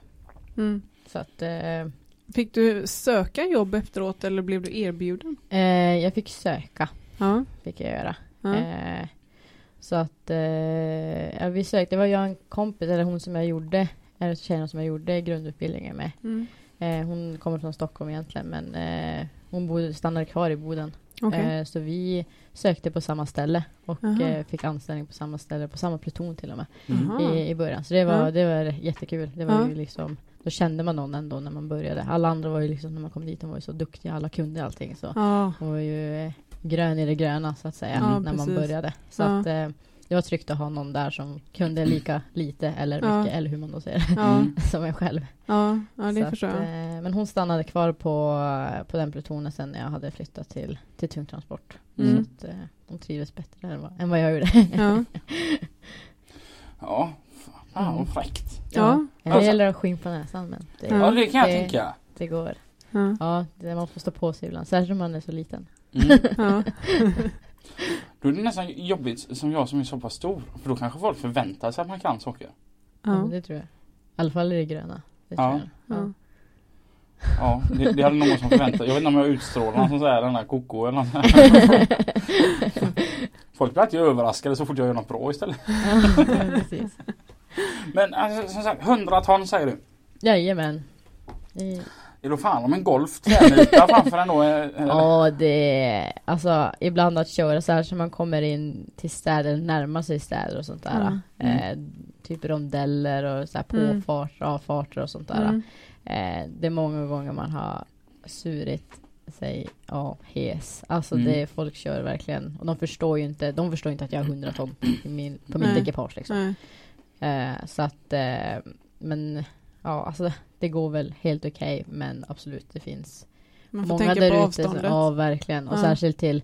Mm. Så att eh, Fick du söka jobb efteråt eller blev du erbjuden? eh, jag fick söka, fick jag göra. Eh, så att eh, ja, vi sökte, det var jag och en kompis, eller hon som jag gjorde, eller tjejen som jag gjorde grundutbildningen med. Mm. Eh, hon kommer från Stockholm egentligen men eh, hon bodde, stannade kvar i Boden. Okej. Eh, så vi sökte på samma ställe och Jaha. eh, fick anställning på samma ställe, på samma pluton till och med. Mm. Jaha. i, i början. Så det var, Ja. det var jättekul. Det var ju liksom, då kände man någon ändå när man började. Alla andra var ju liksom, när man kom dit, de var ju så duktiga, alla kunde allting. Så man var ju eh, grön i det gröna så att säga, när man började. Så att eh, det var tryggt att ha någon där som kunde lika lite eller Ja. mycket, eller hur man då säger ja, Mm. som en själv. ja, ja det förstår jag. eh, men hon stannade kvar på, på den plutonen sen när jag hade flyttat till, till tungtransport. Mm. Så att, eh, hon trivdes bättre än vad, än vad jag gjorde. Ja, Ja, fan Mm. vad fräckt. ja, Det gäller att skimpa näsan men det, Ja. Ja det kan jag det- tänka. det går. ja, Ja, det, man får stå på sig ibland. Särskilt om man är så liten. Mm. ja. Då är det nästan jobbigt som jag som är så pass stor. För då kanske folk förväntar sig att man kan saker. Ja. ja. det tror jag. I alla fall i det gröna. Det Ja. ja. Ja, det, det hade någon som förväntat Jag vet inte om jag utstrålar någon som säger den där koko eller något. Folk blir alltid överraskade så fort jag gör något bra istället. ja, precis. Men alltså, som sagt 100 ton säger du. Jajamän. I- Är då fan om en golf tränyta framför en då? eh, eller? Ja, det är alltså ibland att köra så här så man kommer in till städer, närmar sig städer och sånt där. Mm. Eh, typ rondeller och så här Mm. påfarter, avfarter och sånt där. Mm. Eh, det är många gånger man har surit sig ja, hes. Alltså Mm. det, folk kör verkligen, och de förstår ju inte, de förstår inte att jag har 100 ton i min, på mitt ekipage liksom. Eh, så att, eh, men ja, alltså det går väl helt okej, men absolut det finns Man får många tänka där på ute. avståndet. Ja, verkligen. Och Ja. särskilt till,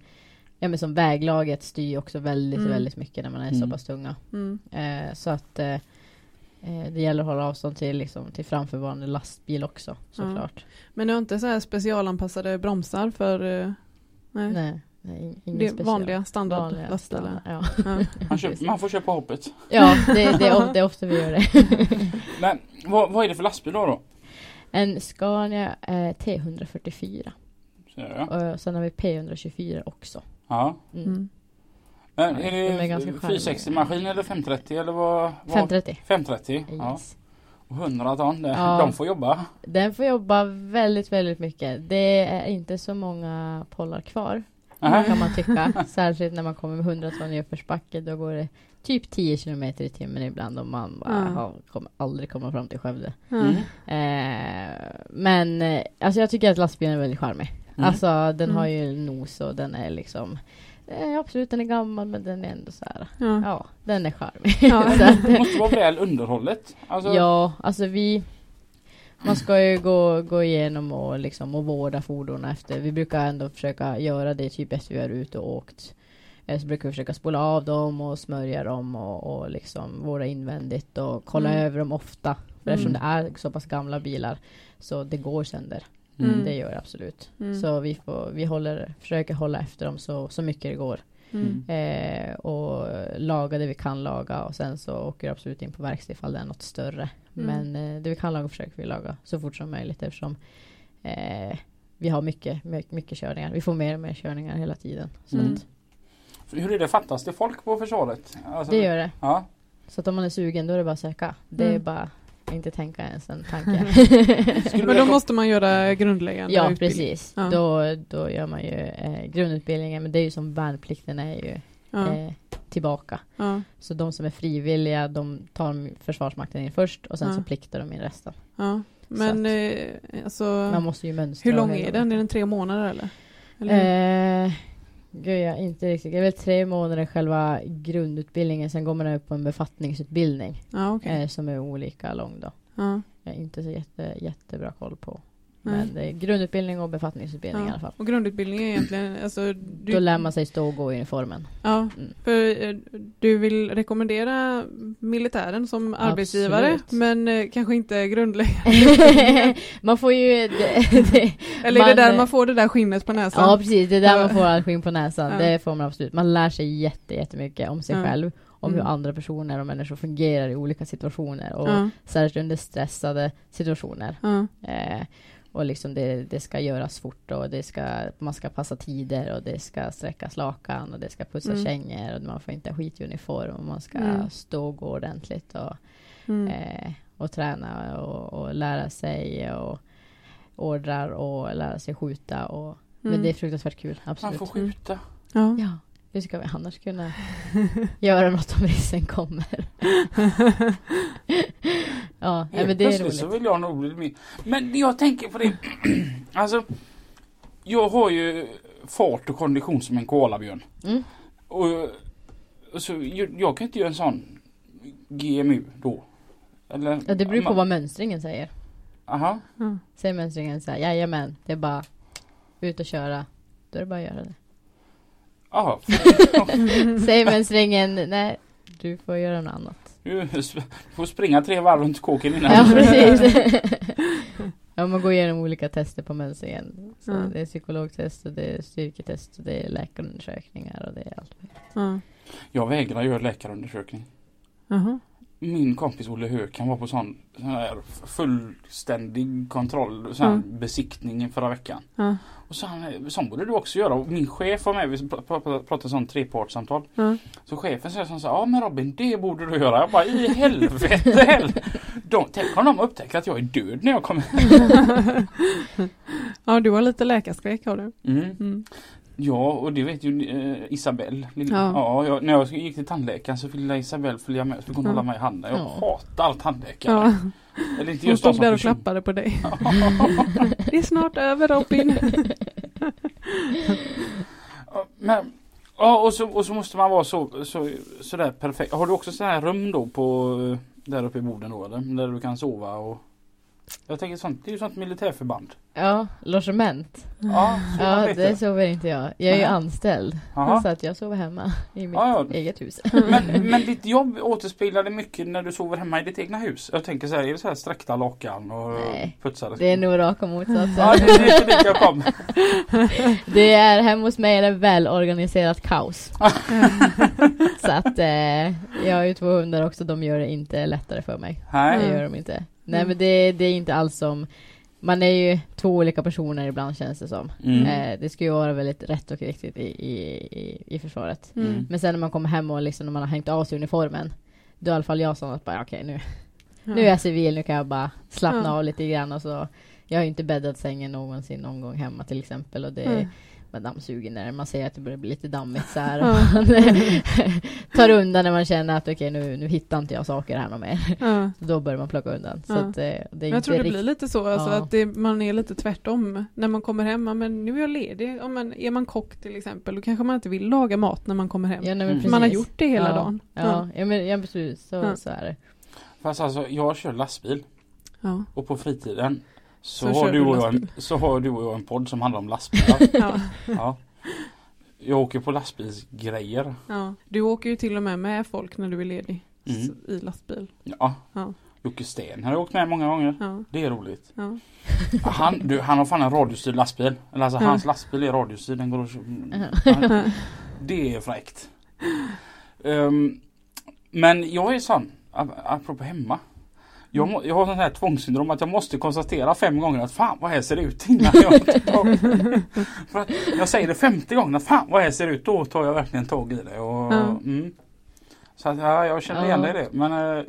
ja men som väglaget styr också väldigt, Mm. väldigt mycket när man är så Mm. pass tunga. Mm. Eh, så att eh, eh, det gäller att hålla avstånd till, liksom, till framförvarande lastbil också såklart. Men du har inte så här specialanpassade bromsar för eh, nej. Nej, nej, ingen det är special. vanliga standardlastbilar? standard, Ja, Ja. Man, man får köpa hoppet. ja det, det, är, of- det är ofta vi gör det. Men vad, vad är det för lastbil då? då? En Scania eh, T144 Ser jag. och sen har vi P124 också. Ja. Mm. Mm. Men Ja, är de är det ganska 460 maskin eller 530 eller vad? vad? 530. 530? Ja. Yes. Och 100 ton, det, Ja. de får jobba. Den får jobba väldigt, väldigt mycket. Det är inte så många pollar kvar. Nähä. kan man tycka. Särskilt när man kommer med 100 ton i uppförsbacke. Då går det typ 10 kilometer i timmen ibland och man bara, Ja. "Jaha, kommer aldrig komma fram till Skövde. Mm. Eh, men eh, alltså jag tycker att lastbilen är väldigt charmig. Mm. Alltså den Mm. har ju nos och den är liksom eh, Absolut den är gammal men den är ändå så här. Ja. Ja, den är charmig. Ja. Det måste vara väl underhållet. Alltså, Ja, alltså vi Man ska ju gå, gå igenom och liksom och vårda fordonen efter. Vi brukar ändå försöka göra det typ efter vi är ute och åkt. Eh, Så brukar vi försöka spola av dem och smörja dem och, och liksom vårda invändigt och kolla Mm. över dem ofta. För Mm. eftersom det är så pass gamla bilar så det går sönder. Mm. Det gör det absolut. Mm. Så vi, får, vi håller, försöker hålla efter dem så, så mycket det går. Mm. Eh, och laga det vi kan laga och sen så åker det absolut in på verkstad ifall det är något större. Mm. Men eh, det vi kan laga försöker vi laga så fort som möjligt eftersom eh, vi har mycket, mycket, mycket körningar. Vi får mer och mer körningar hela tiden. Så Mm. att Hur är det, fattas det folk på försvaret? Alltså, det gör det. Ja. Så att om man är sugen då är det bara att söka. Det är Mm. bara inte tänka ens en tanke. Men då måste man göra grundläggande ja utbildning. precis. Ja. Då, då gör man ju eh, grundutbildningen men det är ju som värnplikten är ju Ja. eh, tillbaka. Ja. Så de som är frivilliga de tar Försvarsmakten in först och sen Ja. så pliktar de in resten. Ja. Men eh, alltså, Man måste ju mönstra. hur lång är den? Är den tre månader eller? eller? Gud, jag inte riktigt. Det är väl tre månader själva grundutbildningen. Sen går man upp på en befattningsutbildning ja, okej. eh, som är olika lång då. Ja. Jag har inte så jätte, jättebra koll på. Men det är grundutbildning och befattningsutbildning i Ja. alla fall. Och grundutbildning är egentligen, alltså, du, Då lär man sig stå och gå i uniformen. Ja, Mm. för eh, du vill rekommendera militären som arbetsgivare, Absolut. men eh, kanske inte grundläggande. man får ju... Det, det, Eller är det där eh, man får det där skinnet på näsan? ja precis, det är där man får all skinn på näsan. Ja. Det får man absolut. Man lär sig jätte, jättemycket om sig Ja. själv. Om Mm. hur andra personer och människor fungerar i olika situationer. Och Ja, särskilt under stressade situationer. Eh, och liksom det, det ska göras fort och det ska, man ska passa tider och det ska sträckas lakan och det ska pussas Mm. kängor och man får inte ha skit i uniform och man ska Mm. stå och gå ordentligt och, mm. eh, och träna och, och lära sig och ordrar och lära sig skjuta och Mm. men det är fruktansvärt kul, Man absolut. får skjuta. ja. Ja, hur ska vi annars kunna göra något om ryssen kommer? ja, nej, men det är Plötsligt så roligt. vill jag nog bli med. Men jag tänker på det. alltså. Jag har ju fart och kondition som en koalabjörn. Mm. Och, och så, jag, jag kan inte göra en sån GMU då. Eller? Ja, det beror på vad mönstringen säger. Aha. Ja. Säger mönstringen så här, jajamän, det är bara ut och köra. Då är det bara att göra det. Aha. Säger mönstringen, nej, du får göra något annat. Du får springa tre varv runt kåken innan. Ja, precis. ja, man går igenom olika tester på mönstringen. Så Ja. Det är psykologtest och det är styrketest och det är läkarundersökningar och det är allt. Ja. Jag vägrar göra läkarundersökning. Jaha. Min kompis Olle Höök han var på sån, sån här fullständig kontroll, sån Mm. besiktning förra veckan. Ja. Och så han, sån borde du också göra. Och min chef var med, vi pr- pr- pr- pratade sån trepartssamtal. Ja. Så chefen säger så här, ja men Robin det borde du göra. Jag bara i helvete heller. De, tänk om de upptäcker att jag är död när jag kommer. ja, du har lite läkarskräck har du. Mm. Ja, och det vet ju eh, Isabelle. Lilla, Ja. ja. jag, när jag gick till tandläkaren så ville Isabelle följa med. Så fick hon Ja. hålla mig i handen. Jag Ja. hatar tandläkare. Ja, Eller inte hon stod där och klappade på dig. Det är snart över Robin. Ja, Men, ja, och så, och så måste man vara så, så, sådär perfekt. Har du också sådana här rum då på eh, där uppe i Boden då eller? Där du kan sova och Jag tänker sånt, det är ju sånt militärförband. Ja, logement. Ja, Ja, det sover inte jag. Jag är ju anställd. Jaha. Så att jag sover hemma i mitt Ja, ja. eget hus. Men, men ditt jobb återspeglar det mycket när du sover hemma i ditt egna hus? Jag tänker så här, är det så här sträckta lakan och Nej. putsade? Det är nog raka motsatsen. Ja, det är inte dit jag kom. Det är hemma hos mig är det välorganiserat kaos. så att eh, jag har ju två hundar också, de gör det inte lättare för mig. Det Nej. gör de inte. Nej Mm. men det, det är inte alls som man är ju två olika personer ibland känns det som. Mm. Eh, det ska ju vara väldigt rätt och riktigt i, i, i, i försvaret. Mm. Men sen när man kommer hem och liksom när man har hängt av sig uniformen Då är i alla fall jag sån att bara okej nu, Ja. nu är jag civil, nu kan jag bara slappna Ja. av lite grann och så Jag har ju inte bäddat sängen någonsin någon gång hemma till exempel och det Man dammsuger när man ser att det börjar bli lite dammigt så här. Man tar undan när man känner att okej nu, nu hittar inte jag saker här något mer. Ja. Då börjar man plocka undan. Så Ja. att, eh, det är jag tror det blir lite så, alltså Ja. att det, man är lite tvärtom. När man kommer hem, men nu är jag ledig. Om man, är man kock till exempel, då kanske man inte vill laga mat när man kommer hem. Ja, nej, Mm. man har gjort det hela ja. dagen. Ja, ja. men ja, precis. Så, Ja. så är det. Fast alltså jag kör lastbil Ja. och på fritiden så, Så har du du och jag en, så har du och jag en podd som handlar om lastbilar. Ja. ja. Jag åker på lastbilsgrejer. Ja. Du åker ju till och med med folk när du är ledig. Mm. I lastbil. Ja. Ja. Jocke Sten har jag åkt med många gånger. Ja. Det är roligt. Ja. Han, du, han har fan en radiostyrd lastbil. Eller alltså Ja. hans lastbil är radiostyrd. Den går Ja. han, Det är fräckt. Ehm, men jag är sån, ap- apropå hemma. Jag, må, jag har sån här tvångssyndrom att jag måste konstatera fem gånger att fan vad här ser det ut innan jag tar tag. För att jag säger det femte gången att fan vad här ser det ut. Då tar jag verkligen tag i det. Och, Ja. mm. Så att ja, jag känner igen dig i det. Men äh,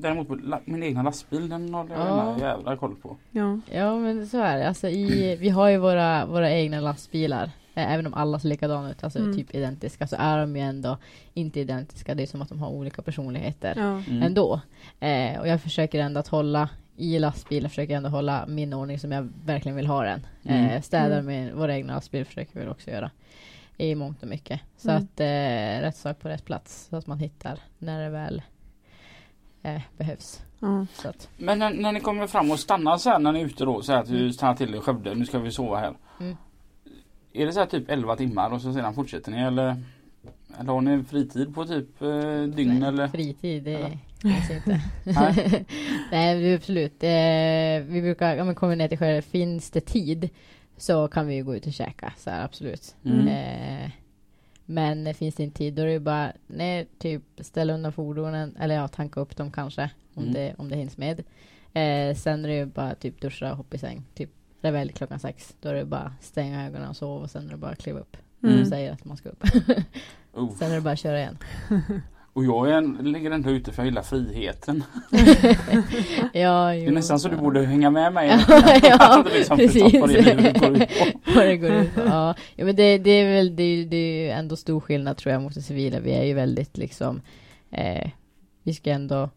däremot på la, min egna lastbil den håller jag Ja. en jävla koll på. Ja. Ja men så är det. Alltså i, vi har ju våra, våra egna lastbilar. Eh, Även om alla ser likadana ut, alltså Mm. typ identiska, så är de ju ändå inte identiska. Det är som att de har olika personligheter Ja. Mm. ändå. Eh, och jag försöker ändå att hålla i lastbilen, försöker jag ändå hålla min ordning som jag verkligen vill ha den. Mm. Eh, städar Mm. med vår egna lastbil försöker vi också göra. I mångt och mycket. Så Mm. att eh, rätt sak på rätt plats. Så att man hittar när det väl eh, behövs. Att, Men när, när ni kommer fram och stannar så här när ni är ute då, så här att du stannar till i Skövde, nu ska vi sova här. Mm. Är det så typ 11 timmar och så sedan fortsätter ni eller? Eller har ni fritid på typ eh, dygn nej, eller? Fritid, det Eller? finns inte. Nej. Nej, absolut. Eh, vi brukar, om vi kommer ner till Skövde, finns det tid så kan vi ju gå ut och käka. Så här, absolut. Mm. Eh, men finns det inte tid då är det bara ner, typ ställa undan fordonen eller ja, tanka upp dem kanske om, Mm. det, om det hinns med. Eh, sen är det ju bara typ duscha hoppa i säng. Typ det är väl klockan sex. Då är det bara stänga ögonen och sova och sen är det bara kliva upp. Mm. De säger att man ska upp. Sen är det bara att köra igen. Och jag är en, ligger ändå ute för jag gillar friheten. ja, Det är nästan så du borde hänga med mig. ja, det precis. vad det går ut på. Ja, ja men det, det är väl det, är- det är ändå stor skillnad tror jag mot det civila. Vi är ju väldigt liksom eh, Vi ska ändå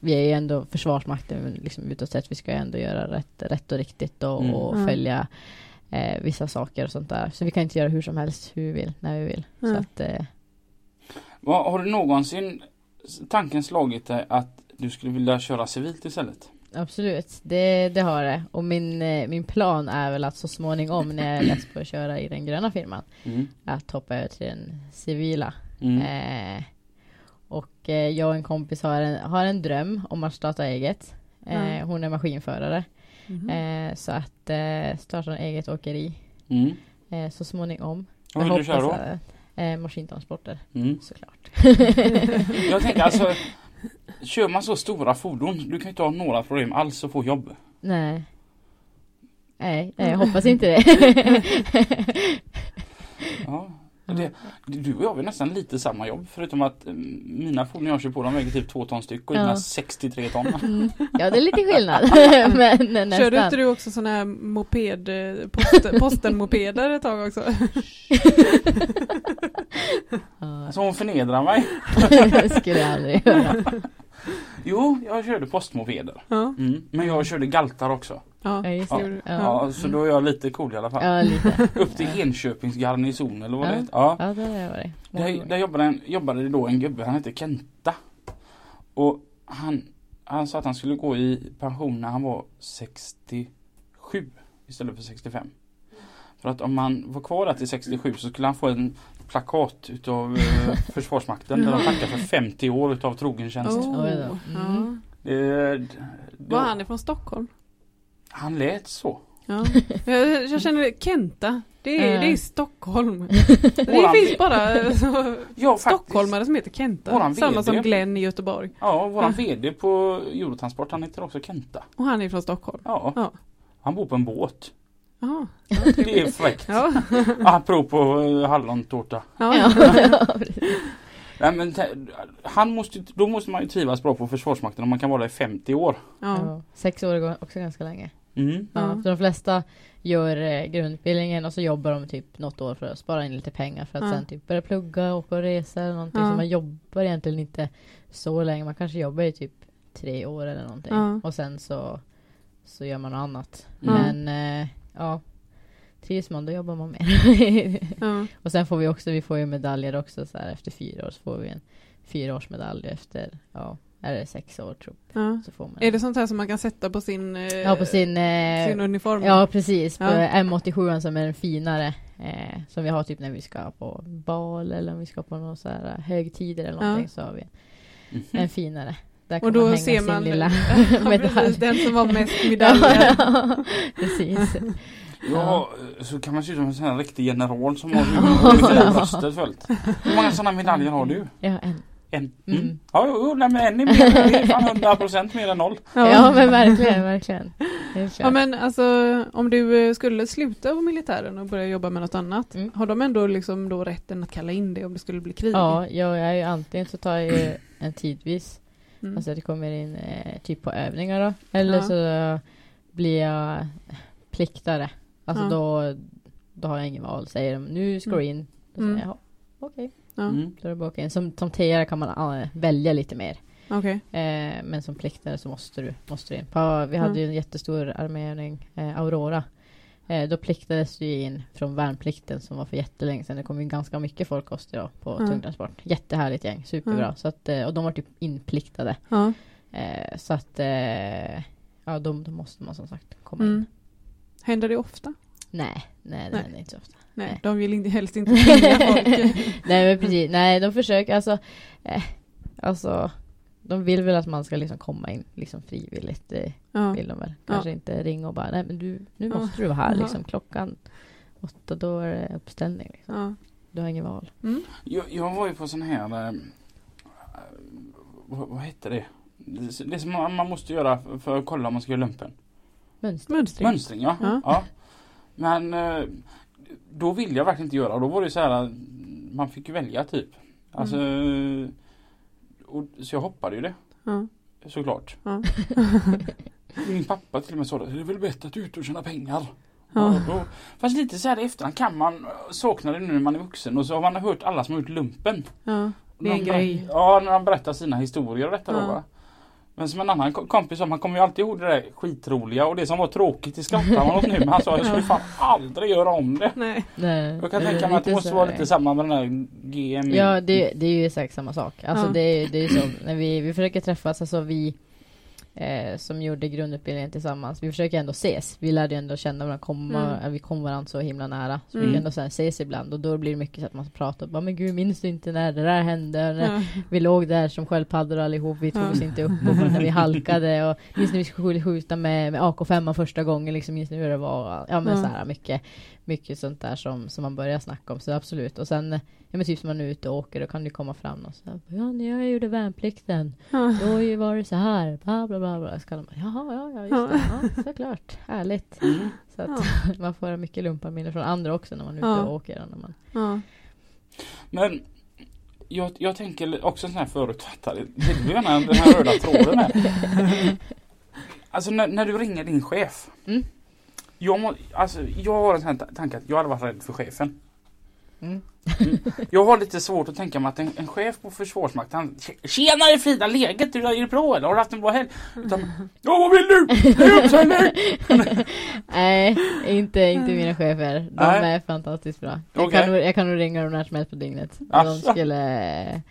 Vi är ju ändå försvarsmakten men liksom utåt sett. Vi ska ju ändå göra rätt, rätt och riktigt och, Mm. och följa eh, vissa saker och sånt där. Så vi kan inte göra hur som helst hur vi vill, när vi vill. Så Mm. att eh, Vad- Har du någonsin tanken slagit dig att du skulle vilja köra civilt istället? Absolut, det, det har det. Och min, eh, min plan är väl att så småningom när jag är less på att köra i den gröna firman Mm. att hoppa över till den civila. Mm. Eh, och eh, jag och en kompis har en, har en dröm om att starta eget. Eh, Ja. Hon är maskinförare. Mhm. Eh, så att eh, starta eget åkeri Mm. eh, så småningom. Vad vill Jag du köra då? hoppas, Eh, maskintransporter Mm. såklart. Jag tänker alltså Kör man så stora fordon, du kan ju inte ha några problem alls att få jobb. Nej. Nej, nej, jag hoppas inte det. Ja. Det, du och jag har nästan lite samma jobb förutom att mm, mina fordon jag kör på de väger typ 2 ton styck och Ja. dina 63 ton. Mm. Ja, det är lite skillnad. Men nästan. Körde inte du också sådana här moped, eh, post, posten-mopeder ett tag också? Ja, Så hon förnedrar mig. det skulle jag aldrig göra. Jo, jag körde postmopeder. Ja, Mm. Men jag körde galtar också. Ja. Ja, just Ja. det. Ja. Ja, så då är jag lite cool i alla fall. Ja, lite. Upp till Enköpings garnison eller vad Ja. det heter. Ja. Ja, där har jag varit. Där, där jobbade, en, jobbade då en gubbe, han hette Kenta. Och han, han sa att han skulle gå i pension när han var 67 istället för 65. För att om man var kvar där till 67 så skulle han få en plakat utav eh, Försvarsmakten där de tackar för 50 år utav trogen tjänst. Oh. Mm. Det, det, Var han ifrån Stockholm? Han lät så. Ja. Jag, jag känner Kenta. Det är, Eh. det är Stockholm. Våran- Det finns bara så, Ja, stockholmare som heter Kenta. Samma som Glenn i Göteborg. Ja, våran VD på Eurotransport han heter också Kenta. Och han är från Stockholm. Ja. Ja. Han bor på en båt. Jaha. Det är fräckt. Ja. Apropå på eh, hallontårta. Ja. Ja. Nej, men han måste, då måste man ju trivas bra på Försvarsmakten om man kan vara där i 50 år. Ja. Ja. Sex år går också ganska länge. Mm. Ja, så de flesta gör eh, grundutbildningen och så jobbar de typ något år för att spara in lite pengar för att Ja. sen typ börja plugga, åka och resa eller någonting. Ja. Så man jobbar egentligen inte så länge. Man kanske jobbar i typ tre år eller någonting. Ja. Och sen så, så gör man något annat. Mm. Men eh, ja, trivs man då jobbar man mer. Ja. och sen får vi också, vi får ju medaljer också så här efter fyra år så får vi en fyraårsmedalj efter, ja, är det sex år tror Ja. jag. Så får man Är det sånt här som man kan sätta på sin, eh, Ja, på sin, eh, sin uniform? Ja, precis. På Ja. M87 som är den finare. Eh, som vi har typ när vi ska på bal eller om vi ska på någon så här eh, högtider eller någonting Ja. så har vi Mhm. en finare. Där kan Och då man hänga ser sin man lilla ja, medalj. precis, den som var mest medaljer. Ja, precis. Ja, så kan man se ut som en sån här riktig general som har hela bröstet fullt. Hur många sådana medaljer har du? Ja, en. En? Mm. Mm. Ja, jo, nej, men en är mer, det är fan 100 procent mer än noll. Ja. men verkligen, verkligen. Ja men alltså om du eh, skulle sluta på militären och börja jobba med något annat. Mm. Har de ändå liksom då rätten att kalla in dig om det skulle bli krig? Ja, jag är ju antingen så tar jag ju en tidvis Mm. Alltså att det kommer in eh, typ på övningar då. Eller Ja. så blir jag pliktare. Alltså Ja. då, då har jag ingen val. Säger de nu ska du Mm. in. Då Mm. säger jag ja, okej. Ja. Mm. Då är det bara. Som, som kan man äh, välja lite mer. Okej. Eh, men som pliktare så måste du, måste du in. På, vi hade Mm. ju en jättestor arméövning, eh, Aurora. Eh, då pliktades du in från värnplikten som var för jättelänge sedan. Det kom ju ganska mycket folk också då på Mm. tungtransport. Jättehärligt gäng, superbra. Mm. Så att, eh, och de var typ inpliktade. Eh, så att eh, ja, då, då måste man som sagt komma in. Mm. Händer det ofta? Nej, nej det Nej. händer inte så ofta. Nej, de vill inte, helst inte tvinga folk. nej men precis, nej de försöker alltså, eh, alltså de vill väl att man ska liksom komma in liksom frivilligt. Eh, Ja. vill de väl. Kanske inte ringa och bara nej men du, nu Ja. måste du vara här Ja. liksom klockan åtta då är det uppställning. Liksom. Ja. Du har ingen val. Mm. Jag, jag var ju på sån här, eh, vad, vad hette det? Det det som man, man måste göra för- för att kolla om man ska göra lumpen. Mönstring. Mönstring ja. Ja. ja. Men eh, då ville jag verkligen inte göra. Då var det så här, man fick ju välja typ. Alltså, och, så jag hoppade ju det Ja. såklart. Ja. Min pappa till och med sa det, det är väl bättre att du är ute och tjäna pengar. Ja. Ja, då, fast lite så här i efterhand kan man sakna det nu när man är vuxen och så har man hört alla som har gjort lumpen. Ja. Det är en grej. Ja, när de berättar sina historier och detta Ja. då va. Men som en annan ko- kompis sa, man kommer ju alltid ihåg det där skitroliga och det som var tråkigt, det skrattar man åt nu. Men han sa, jag skulle fan aldrig göra om det. Nej. Nej, Jag kan det är tänka mig att det måste så vara lite samma med den här GMI. Ja, det, det är ju exakt samma sak. Alltså Ja. det, är- det är ju så, när vi, vi försöker träffas, alltså vi eh, som gjorde grundutbildningen tillsammans, vi försöker ändå ses. Vi lärde ju ändå känna varandra, komma, Mm. eh, vi kom varandra så himla nära. Så vi Mm. kan ändå ses ibland och då blir det mycket så att man pratar och bara, men gud minns du inte när det där hände? Och när. Vi låg där som sköldpaddor allihop, vi tog oss inte upp och när vi halkade och minns när vi skulle skjuta med, med AK5 första gången, liksom minns ni hur det var? Ja men så här mycket, mycket sånt där som, som man börjar snacka om, så absolut. Och sen, ja men typ som man är ute och åker, då kan det komma fram och så här, ja när jag gjorde värnplikten, Ja. då ju var det så här, bla bla bla bla. Så kan de jaha, ja, ja, just det, ja, såklart, härligt. Mm. Så att man får mycket lumparminnen från andra också när man är ute Ja. och åker. och När man, Ja. Men jag, jag tänker också sån här förutfattad. Det blir gärna den här röda tråden här. Alltså när, när du ringer din chef. Mm. Jag, må, alltså, jag har en sån tanke att jag hade varit rädd för chefen. Mm. Jag har lite svårt att tänka mig att en, en chef på Försvarsmakten Tjenare Frida, läget? Hur är det bra eller? Har du haft en bra helg? Utan, ja vad vill du? Nej, inte, inte mina chefer. De Nej. är fantastiskt bra. Jag, Okej. kan, jag kan nog ringa dem när som helst på dygnet. De skulle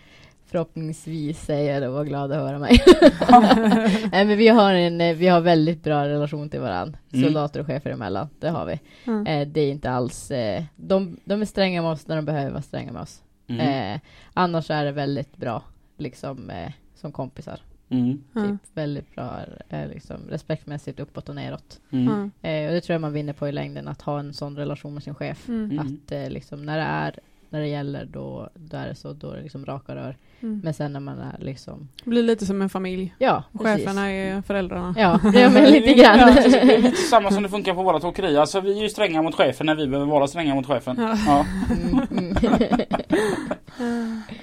förhoppningsvis säga det och vara glada att höra mig. Nej men vi har en, eh, vi har väldigt bra relation till varandra. Mm. Soldater och chefer emellan. Det har vi. Mm. Eh, det är inte alls, eh, de, de är stränga med oss när de behöver vara stränga med oss. Mm. Eh, annars är det väldigt bra, liksom eh, som kompisar. Mm. Typ väldigt bra, eh, liksom respektmässigt uppåt och neråt. Mm. Ja. Eh, och det tror jag man vinner på i längden, att ha en sån relation med sin chef. Mm. Mm. Att eh, liksom när det är, när det gäller då, då är det så, då är det liksom raka rör. Mm. Men sen när man är liksom, Blir lite som en familj. ja Cheferna är föräldrarna. Ja, det är men lite Ja, precis. det är grann. lite samma som det funkar på våra åkerier. Alltså vi är ju stränga mot chefen när vi behöver vara stränga mot chefen. Ja. Ja.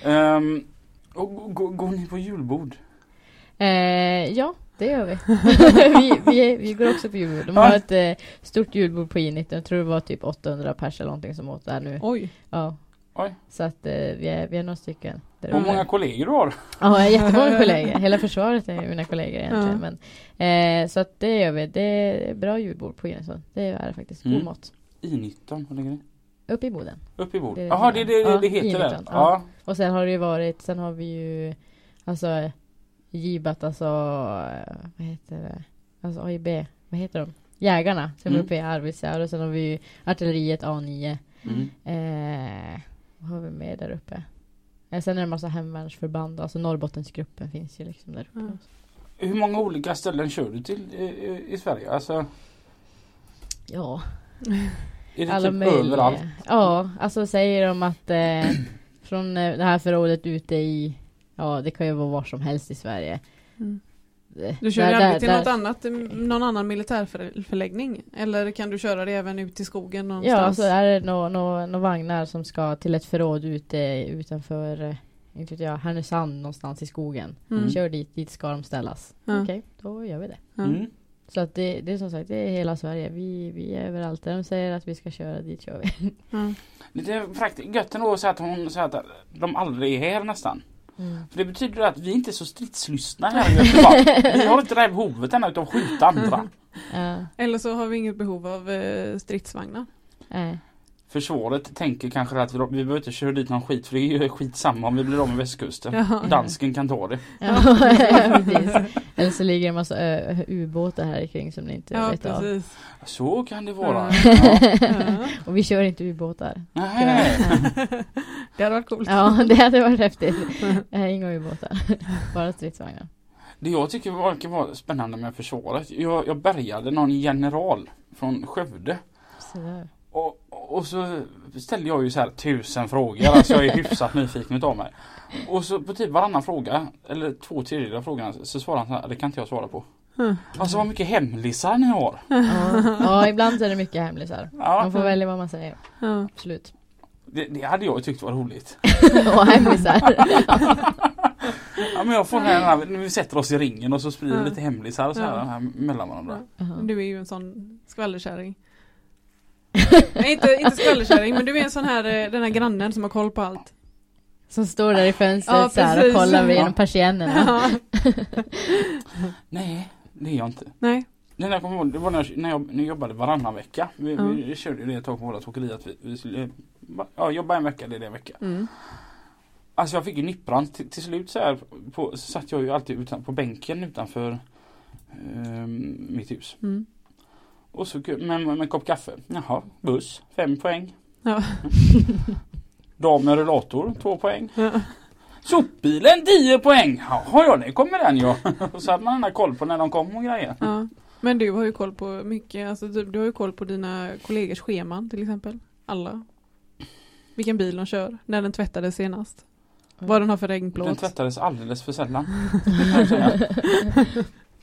Ehm, och gå- gå- går ni på julbord? eh, ja, det gör vi. vi, vi. Vi går också på julbord. De har Ja. ett eh, stort julbord på I19. Jag tror det var typ 800 pers eller någonting som åt där nu. Oj. Ja. Oj. Så att eh, vi, är, vi är några stycken. där Hur många kollegor du har? Ja, jag har jättemånga kollegor. Hela försvaret är mina kollegor egentligen. Ja. Men, eh, så att det gör vi. Det är bra julbord på Innesson. Det är det faktiskt. God Mm. mat. I19, vad ligger det? Uppe i Boden. Uppe i? Det är det Jaha, det, är. det, det, Ja, det heter det? I19, Ja. ja. Och sen har det ju varit, sen har vi ju alltså givat alltså, vad heter det? Alltså AIB, vad heter de? Jägarna som är Mm. uppe i Arvidsjaur och sen har vi ju artilleriet A9. Mm. Eh, vad har vi med där uppe? Eh, sen är det en massa hemvärnsförband, alltså Norrbottensgruppen finns ju liksom där uppe. Mm. Hur många olika ställen kör du till i, i, i Sverige? Alltså, Ja, är det alla typ möjliga. överallt? Ja, alltså säger de att eh, från eh, det här förrådet ute i, ja det kan ju vara var som helst i Sverige. Mm. Du kör där- aldrig där- till där- något annat, mm, någon annan militärförläggning? Eller kan du köra det även ut till skogen Ja, någonstans? så är det några nå, nå vagnar som ska till ett förråd ute utanför, eh, inte vet jag, Härnösand någonstans i skogen. Mm. Kör dit, dit ska de ställas. Ja. Okej, då gör vi det. Ja. Mm. Så att det, det är som sagt, det är hela Sverige. Vi, vi är överallt. Där de säger att vi ska köra, dit kör vi. Ja. Lite praktiskt gött ändå att säga att hon säger att de aldrig är här nästan. Mm. För det betyder att vi inte är så stridslystna här i Göteborg. Vi har inte det här behovet ännu att skjuta andra. Ja, Eller så har vi inget behov av eh, stridsvagnar. nej. Försvaret tänker kanske att vi, vi behöver inte köra dit någon skit för det är ju skitsamma om vi blir av med västkusten. Ja. Dansken kan ta det. Ja. Eller så ligger det en massa ubåtar här kring som ni inte Ja, vet av. precis. Så kan det vara. Ja. Ja. Ja. Och vi kör inte ubåtar. Nej. Det hade varit coolt. Ja, det hade varit häftigt. Inga ubåtar. Bara stridsvagnar. Det jag tycker verkar vara spännande med försvaret. Jag, jag bärgade någon general från Skövde. Och, och så ställde jag ju så här tusen frågor. Alltså jag är hyfsat nyfiken utav mig. Och så på typ varannan fråga, eller två tredjedelar av frågorna, så svarar han så här, det kan inte jag svara på. Mm. Alltså vad mycket hemlisar ni har. Ja. ja, ibland är det mycket hemlisar. Ja, Man får välja vad man säger. Ja. Absolut. det, det hade jag tyckt var roligt. Och hemlisar. Ja men jag får den här, vi sätter oss i ringen och så sprider lite hemlisar och så här, här mellan varandra. Du är ju en sån skvallerkärring. Nej inte, inte skvallerkärring men du är en sån här eh, den här grannen som har koll på allt. Som står där i fönstret Ja, så här och kollar genom Ja. persiennerna. Ja. Nej, det är jag inte. Nej. Det, där jag kommer ihåg, det var när jag, när jag, när jag jobbade varannan vecka. Vi, Ja. vi körde ju det ett tag på vårt åkeri att vi, vi skulle ja, jobba en vecka, det är det en vecka. Mm. Alltså jag fick ju nippran till, till slut så här på, så satt jag ju alltid utan, på bänken utanför ehm, mitt hus. Mm. Och så med, med en kopp kaffe. Jaha, buss, fem poäng. Ja. Dam med rullator, två poäng. Ja. Sopbilen 10 poäng! Jaha ja, det kommer den ja. Och så hade man den där koll på när de kom och grejer. Ja. Men du har ju koll på mycket, alltså du, du har ju koll på dina kollegors scheman till exempel. Alla. Vilken bil de kör, när den tvättades senast. Vad den har för Den regnplåt. tvättades alldeles för sällan.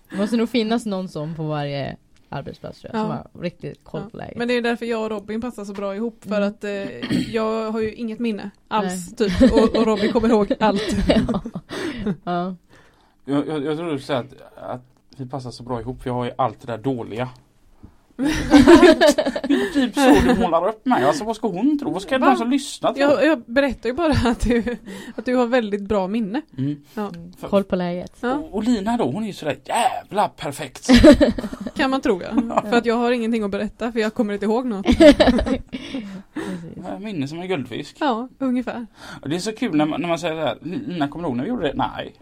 Det måste nog finnas någon sån på varje arbetsplats tror jag, Ja. som har riktigt koll Ja. på läget. Men det är därför jag och Robin passar så bra ihop för Mm. att eh, jag har ju inget minne alls typ och, och Robin kommer ihåg allt. ja. ja. Jag, jag, jag tror du säger att, att vi passar så bra ihop för jag har ju allt det där dåliga. Det typ så du målar upp mig. Alltså vad ska hon tro? Vad ska Va? de som lyssnar tro? Jag, jag berättar ju bara att du, att du har väldigt bra minne. Mm. Mm. Koll på läget. Ja. Och, och Lina då, hon är ju sådär jävla perfekt. Kan man tro ja. För att jag har ingenting att berätta för jag kommer inte ihåg något. Minne som en guldfisk. Ja, ungefär. Och det är så kul när man, när man säger såhär, Lina kommer du ihåg när vi gjorde det? Nej.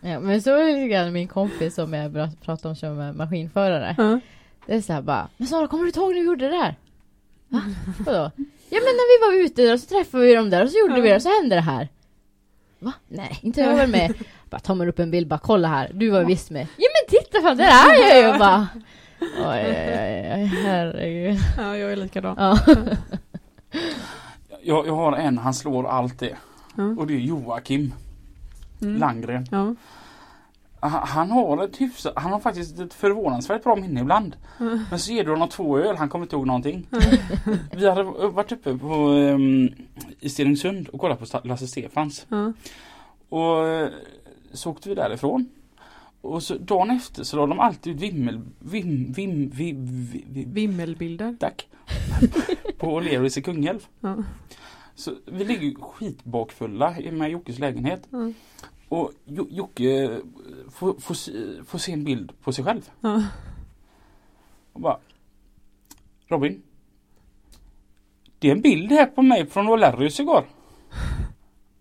Ja, men så är det lite grann min kompis som jag pratade om som är maskinförare. Ja. Det är såhär bara, men Sara kommer du inte ihåg när vi gjorde det där? Va? Vadå? Ja men när vi var ute och så träffade vi dem där och så gjorde Ja. vi det och så hände det här. Va? Nej, inte jag var med. Bara tar man upp en bild, bara kolla här, du var visst med. Ja men titta fan, där är jag ju bara. Oj, oj, oj, oj, herregud. ja, jag är likadan. Ja. Jag, jag har en, han slår allt det. Ja. Och det är Joakim Mm. Langgren. Ja. Han, har ett hyfsat, han har faktiskt ett förvånansvärt bra minne ibland. Ja. Men så ger du honom två öl, han kommer inte ihåg någonting. Vi hade varit uppe på, um, i Stenungsund och kollat på Lasse Stefans. Ja. Och eh, så åkte vi därifrån. Och så dagen efter så la de alltid ut vimmel, vim, vim, vim, vim, vim, Vimmelbilder. tack. på O'Learys i Kungälv. Så vi ligger skitbakfulla med Jockes lägenhet. Ja. Och jo, Jocke eh, får, får, se- får se en bild på sig själv. Ja. Och bara Robin. Det är en bild här på mig från O'Larrys igår.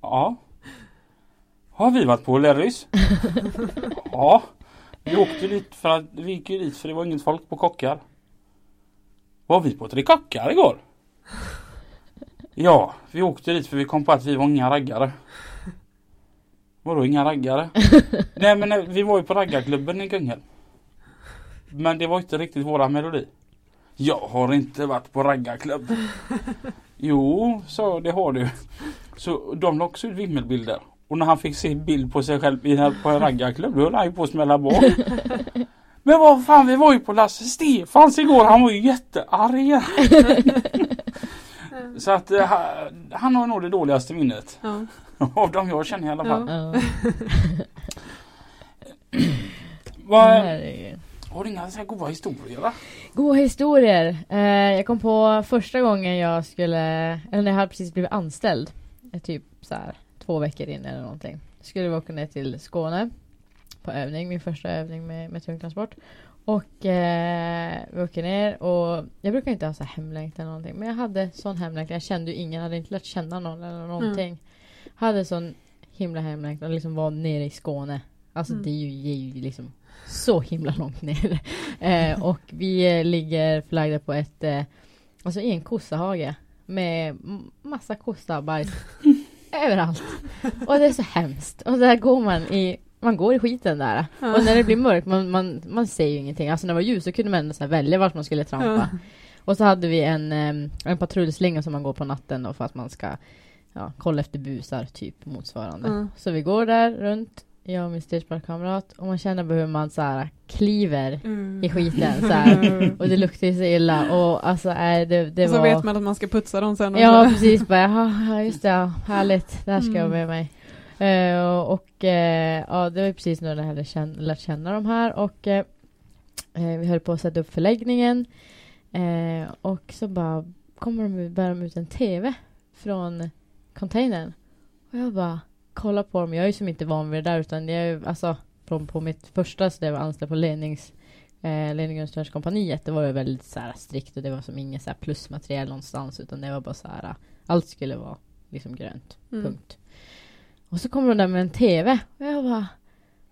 Ja. Har vi varit på O'Larrys? ja. Vi åkte dit för att vi gick dit för det var inget folk på kockar. Var vi på tre kockar igår? Ja, vi åkte dit för vi kom på att vi var inga raggare. Vadå inga raggare? Nej men nej, vi var ju på raggarklubben i Kungälv. Men det var inte riktigt våra melodi. Jag har inte varit på raggarklubb. Jo, så det har du. Så de la också ut vimmelbilder. Och när han fick se bild på sig själv i, på en raggarklubb då höll han ju på att smälla bak. Men vad fan, vi var ju på Lasse Stefans igår. Han var ju jättearg. Så att eh, ha- han har nog det dåligaste minnet. Ja. Av de jag känner i alla fall. Ja. Vad, har du inga så här goda historier? Va? Goda historier. Eh, jag kom på första gången jag skulle, eller när jag hade precis blivit anställd. eh, Typ så här två veckor in eller någonting. Skulle vi åka ner till Skåne på övning, min första övning med, med tungtransport. Och eh, vi åker ner och jag brukar inte ha så hemlängtan eller någonting. Men jag hade sån hemlängtan. Jag kände ju ingen, hade inte lärt känna någon eller någonting. Hade sån himla hemlängtan och liksom var nere i Skåne. Alltså Mm. det är ju, är ju liksom så himla långt ner. Eh, och vi eh, ligger förlagda på ett, eh, alltså i en kossahage. Med massa kossabajs överallt. Och det är så hemskt. Och där går man i, man går i skiten där. Ja. Och när det blir mörkt, man, man, man ser ju ingenting. Alltså när det var ljus så kunde man ändå så välja vart man skulle trampa. Ja. Och så hade vi en, em, en patrullslinga som man går på natten då för att man ska ja, kolla efter busar, typ motsvarande. Mm. Så vi går där runt, jag och min stageparkkamrat, och man känner hur man så här kliver Mm. i skiten så här. Och det luktar ju så illa och alltså äh, det, det och så var... vet man att man ska putsa dem sen. Ja precis, bara ja, just det, ja, härligt, det här ska jag Mm. med mig. Eh, och eh, ja, det var precis när jag hade känn, lärt känna de här och eh, vi höll på att sätta upp förläggningen. Och så bara kommer de bär de ut en TV från containern. Och jag bara kollar på dem, jag är ju som inte van vid det där utan jag är ju, alltså från på mitt första så det var anställd på lednings eh, Ledningsunderhållskompaniet, det var ju väldigt så här, strikt och det var som inget så här plusmaterial någonstans utan det var bara så här allt skulle vara liksom grönt. Mm. Punkt. Och så kommer de där med en TV och jag bara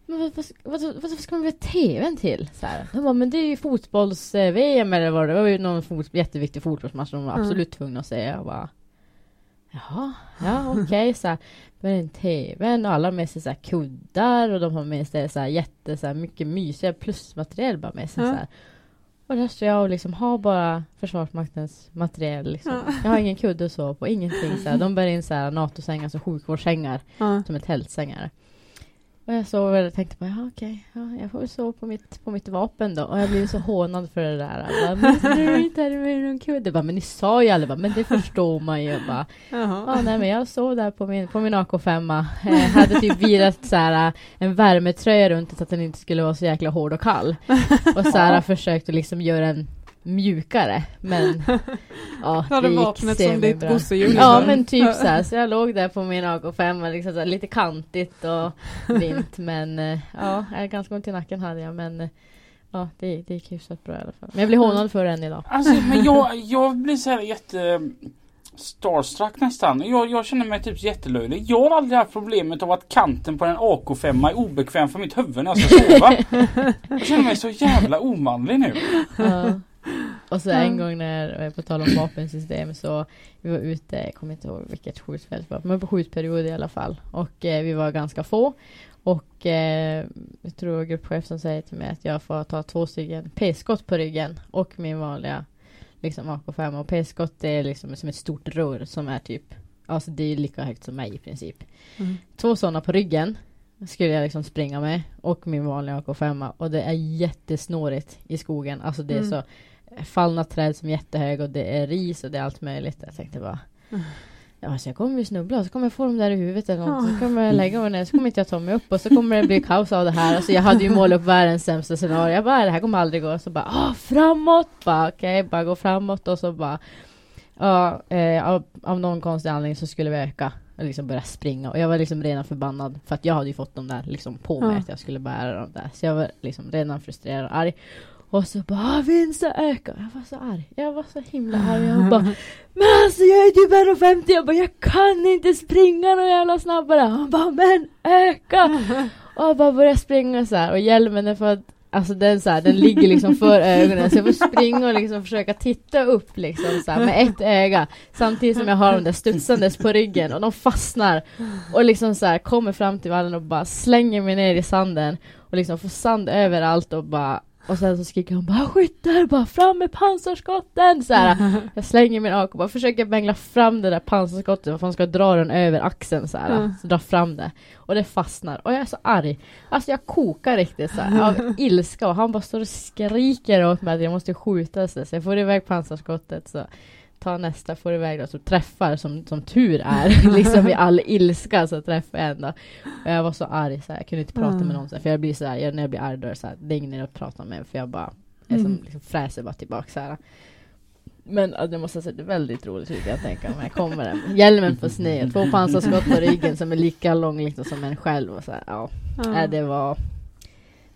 men vad, vad, vad, vad, ska man med TVn till? Så här. De bara, men det är ju fotbolls-VM eller vad det var. Det var ju någon fot, jätteviktig fotbollsmatch som de var Mm. absolut tvungna att säga. Jag bara, Jaha, ja okej så här. En TVn och alla har med sig så här kuddar och de har med sig så här jätte så här mycket mysiga plusmaterial bara med sig Ja. så här. Och där står jag och liksom har bara Försvarsmaktens material liksom. Ja. Jag har ingen kudde och så på, ingenting så här. De bär in så här NATO-sängar, alltså sjukvårdssängar Ja. som är tältsängar. Och jag sov och tänkte bara, ja, okej, ja, jag får väl sova på mitt, på mitt vapen då. Och jag blev så hånad för det där. Jag bara, men du inte hade med någon kudde. Bara, men ni sa ju aldrig, bara, men det förstår man ju. Bara, Jaha. ja, nej, men jag sov där på min, på min AK5. Eh, hade typ virat så här, en värmetröja runt så att den inte skulle vara så jäkla hård och kall. Och så här, försökte liksom göra en mjukare. Men ja, hade det gick vapnet som ditt gosedjur. Ja men typ så här. så jag låg där på min AK5 liksom här, lite kantigt och vint men eh, ja, ganska ont i nacken hade jag men eh, ja det, det gick hyfsat bra i alla fall. Men jag blir hånad för det än idag. Alltså men jag, jag blir så här jätte starstruck nästan. Jag, jag känner mig typ jättelöjlig. Jag har aldrig haft problemet av att kanten på en AK5 är obekväm för mitt huvud när jag ska sova. Jag känner mig så jävla omanlig nu. Ja. Och så en gång när, på tal om vapensystem så vi var ute, jag kommer inte ihåg vilket skjutfält det var, men på skjutperiod i alla fall. Och eh, vi var ganska få. Och eh, jag tror gruppchefen säger till mig att jag får ta två stycken p-skott på ryggen och min vanliga liksom AK5 och p-skott är liksom som ett stort rör som är typ Alltså det är lika högt som mig i princip. Mm. Två sådana på ryggen skulle jag liksom springa med och min vanliga AK5 och det är jättesnårigt i skogen. Alltså det är Mm. så fallna träd som är jättehöga och det är ris och det är allt möjligt. Jag tänkte bara Mm. Ja, alltså jag kommer ju snubbla och så kommer jag få dem där i huvudet eller något. Ja. Så kommer jag lägga mig ner så kommer inte jag ta mig upp och så kommer det bli kaos av det här. Alltså jag hade ju målat upp världens sämsta scenario. Jag bara, det här kommer aldrig gå. Så bara, ah, framåt! Bara okej, bara gå framåt och så bara Ja, eh, av, av någon konstig anledning så skulle vi öka och liksom börja springa och jag var liksom redan förbannad för att jag hade ju fått dem där liksom på mig Ja. att jag skulle bära dem där så jag var liksom redan frustrerad och arg och så bara ah, vinsten ökar jag var så arg. Jag var så himla arg. Jag bara men alltså jag är typ 1,50 jag bara jag kan inte springa någon jävla snabbare. Han bara men öka. Och jag bara började springa så här. Och hjälmen är för att Alltså den så här, den ligger liksom för ögonen. Så jag får springa och liksom försöka titta upp liksom så här, med ett öga. Samtidigt som jag har dem där studsandes på ryggen och de fastnar. Och liksom så här, kommer fram till vallen och bara slänger mig ner i sanden. Och liksom får sand överallt och bara och sen så skriker han bara 'Skyttar! Bara fram med pansarskotten!' så här. Jag slänger min AK och bara försöker bängla fram det där pansarskottet för man ska dra den över axeln så här. Mm. Så dra fram det. Och det fastnar. Och jag är så arg. Alltså jag kokar riktigt så här, av ilska och han bara står och skriker åt mig att jag måste skjuta. Så jag får iväg pansarskottet så tar nästa, får iväg då, så träffar som, som tur är. liksom i all ilska så träffar jag ändå. Och jag var så arg så här, jag kunde inte prata Mm. med någon så här, för jag blir så här, jag, när jag blir arg då är det så här, det är ingen att prata med för jag bara jag är som, Mm. liksom fräser bara tillbaka så här. Men ja, det måste ha sett väldigt roligt ut, jag tänker mig. Kommer den. Hjälmen på sned, två pansarskott på ryggen som är lika lång liksom som en själv. Och så här, ja. Ja. Äh, det var...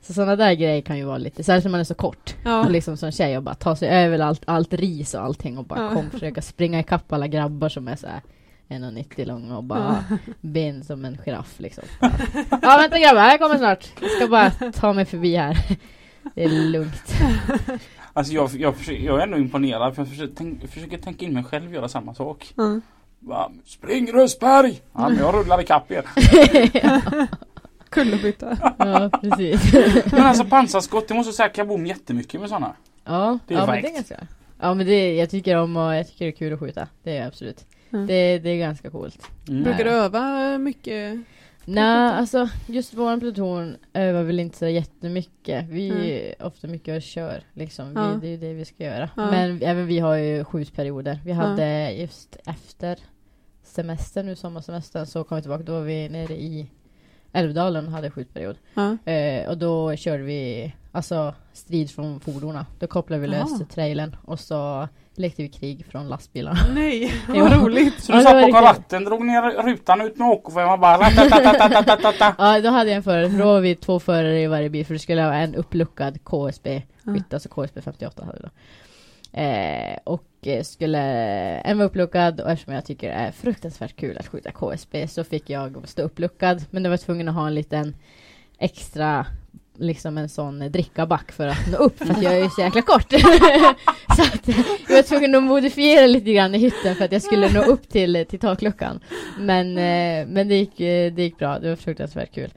Så sådana där grejer kan ju vara lite, särskilt när man är så kort. Ja. Och liksom som tjej och bara ta sig över allt, allt ris och allting och bara Ja. kom, försöka springa ikapp alla grabbar som är så här 1,90 långa och bara ben som en giraff liksom. Ja vänta grabbar, jag kommer snart. Jag ska bara ta mig förbi här. Det är lugnt. Alltså jag, jag, försöker, jag är ändå imponerad för jag försöker, tänk, försöker tänka in mig själv göra samma sak. Ja. Va, Spring Rösberg! Ja, men jag rullar ikapp er. Kullerbytta. Ja precis. Men alltså pansarskott, det måste säga kaboom jättemycket med sådana. Ja, Det är ja men det är ganska Ja men det, jag tycker om och jag tycker det är kul att skjuta. Det är absolut. Mm. Det, det är ganska coolt. Mm. Brukar du öva mycket? Nej, alltså just vår pluton övar väl inte så jättemycket. Vi är ofta mycket och kör liksom. Vi, Mm. Ja. Det är ju det vi ska göra. Ja. Men även vi har ju skjutperioder. Vi Ja. hade just efter semestern, nu sommarsemestern, så kom vi tillbaka. Då var vi nere i Älvdalen hade skjutperiod. Ja. Eh, och då körde vi alltså, strid från fordonen. Då kopplade vi lös trailern och så lekte vi krig från lastbilarna. Nej, vad roligt! Så du satt bakom ratten, drog ner rutan ut med åkerfärjan och bara ratatatatata. Ja, då hade jag en förare. Då var vi två förare i varje bil för det skulle ha en uppluckad KSB. Skytt, ja. alltså KSB 58 hade vi då. Eh, och eh, skulle, en var uppluckad och eftersom jag tycker det är fruktansvärt kul att skjuta KSB så fick jag stå uppluckad, men jag var tvungen att ha en liten extra liksom en sån drickaback för att nå upp för att jag är ju så jäkla kort. så att jag var tvungen att modifiera lite grann i hytten för att jag skulle nå upp till, till takluckan. Men, eh, men det, gick, eh, det gick bra, det var fruktansvärt kul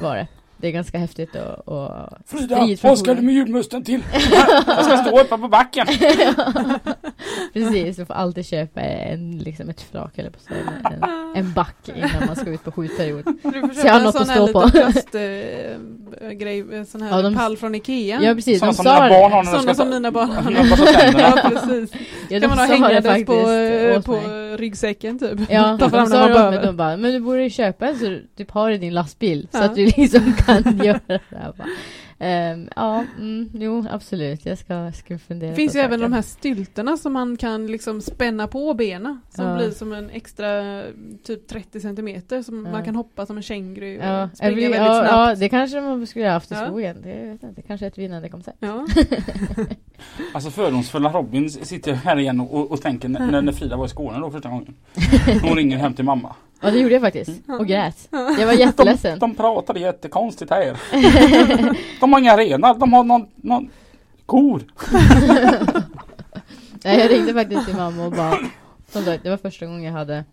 var det. Det är ganska häftigt och, och Frida, vad ska du med julmusten till? Jag ska stå uppe på backen. Precis, du får alltid köpa en, liksom ett flak eller på en, en, en back innan man ska ut på skjutperiod. Du får Så jag har köpa en något sån att här stå liten på. plastgrej, eh, sån här Ja, de- pall från Ikea. Ja precis, Sådana de som sa mina barn har när ska som mina barn har. Ja precis. Ja, kan man ha hängandes på, eh, på ryggsäcken typ. Ja, Ta de sa det åt mig, de bara, men du borde ju köpa en så du typ har i din lastbil så att du liksom kan göra det här. Bara, ehm, ja, mm, jo absolut, jag ska, ska fundera Det finns på ju även de här stylterna som man kan liksom spänna på benen. Som Ja. blir som en extra typ 30 centimeter som Ja. man kan hoppa som en känguru och Ja, springa every, väldigt ja, snabbt. ja, det kanske man skulle ha haft i Ja. skogen. Det, inte, kanske ett vinnande koncept. Ja. Alltså fördomsfulla Robin sitter här igen och, och tänker när, när- när Frida var i Skåne då första gången. Hon ringer hem till mamma. Ja, det gjorde jag faktiskt. Mm. Och grät. Jag var jätteledsen. De pratade jättekonstigt här. De har inga renar, de har någon, någon kor. Nej, jag ringde faktiskt till mamma och bara som sagt, det var första gången jag hade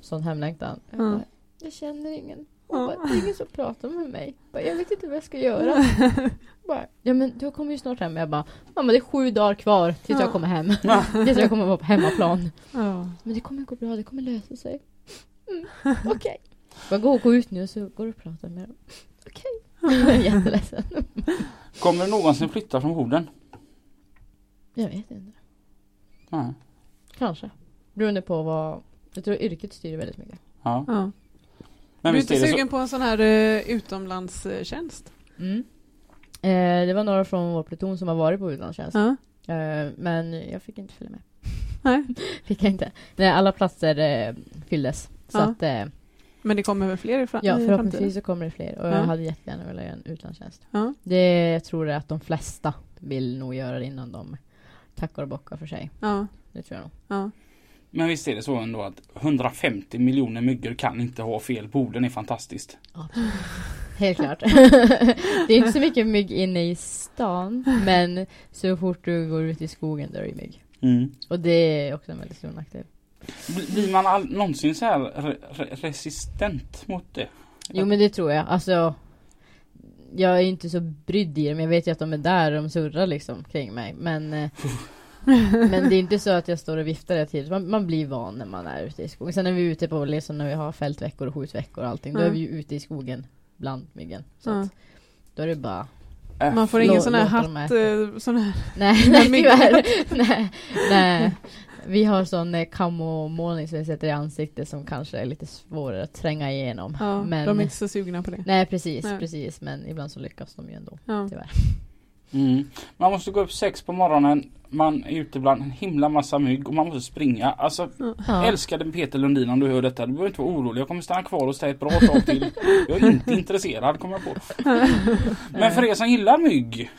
sån hemlängtan. Jag, bara, jag känner ingen. Hon bara, det är ingen som pratar med mig. Jag, bara, jag vet inte vad jag ska göra. Bara, ja men du kommer ju snart hem. Jag bara, mamma det är sju dagar kvar tills jag Ja. kommer hem. tills jag kommer vara på hemmaplan. Ja. Men det kommer gå bra, det kommer lösa sig. Mm, Okej. Bara gå och gå ut nu så går du och pratar med dem. Okej. Jag är jätteledsen. Kommer du någonsin flytta från Boden? Jag vet inte. Nej. Kanske. Beroende på vad... Jag tror yrket styr väldigt mycket. Ja. Ja. Men du är inte det så. sugen på en sån här uh, utomlandstjänst? Mm. Eh, det var några från vår pluton som har varit på utlandstjänst. Ja. Eh, men jag fick inte följa med. Nej. Fick jag inte. Nej, alla platser eh, fylldes. Så Ja. att, eh, Men det kommer väl fler i, fram- ja, förhoppningsvis framtiden? så kommer det fler. Och Ja. jag hade jättegärna velat göra en utlandstjänst. Ja. Det jag tror jag att de flesta vill nog göra innan de tackar och bockar för sig. Ja. Det tror jag nog. Ja. Men visst är det så ändå att 150 miljoner myggor kan inte ha fel. Boden är fantastiskt. Helt klart. det är inte så mycket mygg inne i stan. Men så fort du går ut i skogen där är det mygg. Mm. Och det är också en väldigt stor nackdel. Bl- Blir man all, någonsin så här re, re, resistent mot det? Jo men det tror jag. Alltså Jag är inte så brydd i dem. Jag vet ju att de är där och de surrar liksom kring mig. Men eh, Men det är inte så att jag står och viftar hela tiden. Man, man blir van när man är ute i skogen. Sen är vi ute på liksom när vi har fältveckor och skjutveckor och allting. Då Ja. är vi ju ute i skogen bland myggen. Så att, då är det bara Äh, Man får ingen sån här hatt, eh, sån här. Nej, nej nej, nej. Vi har sån eh, kamomålning som vi sätter i ansiktet som kanske är lite svårare att tränga igenom. Ja, men, De är inte så sugna på det. Nej precis, Nej. precis. Men ibland så lyckas de ju ändå. Ja. Tyvärr. Mm. Man måste gå upp sex på morgonen. Man är ute bland en himla massa mygg och man måste springa. Alltså Ja. älskade Peter Lundin om du hör detta. Du behöver inte vara orolig. Jag kommer stanna kvar hos dig ett bra tag till. Jag är inte intresserad kommer jag på. Men för er som gillar mygg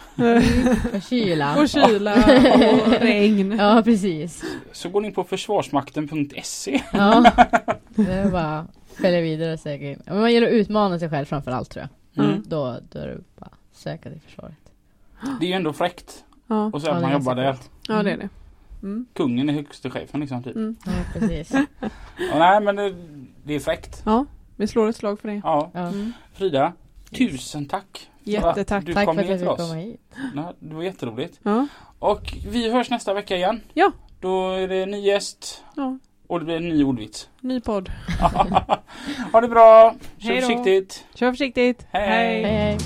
Och kyla. Och kyla och regn. Ja precis. så går ni på försvarsmakten.se. Ja. Det är bara följa vidare in. Men man gillar att utmana sig själv framför allt tror jag. Mm. Då, då är det bara söka till försvaret. Det är ju ändå fräckt Ja, att säga att man jobbar där. ja det är det. Mm. Kungen är högste chefen liksom. Typ. Mm. Ja precis. Ja, nej men det, det är fräckt. Ja, vi slår ett slag för det. Ja. Ja. Mm. Frida, tusen tack. för Jättetack. att Du Tack kom för att hit jag till fick oss. komma hit. Ja, det var jätteroligt. Ja, Och vi hörs nästa vecka igen. Ja. Då är det ny gäst ja. och det blir en ny ordvits. Ny podd. ha det bra! Kör Hej då. försiktigt! Kör försiktigt. Hej. Hej hej.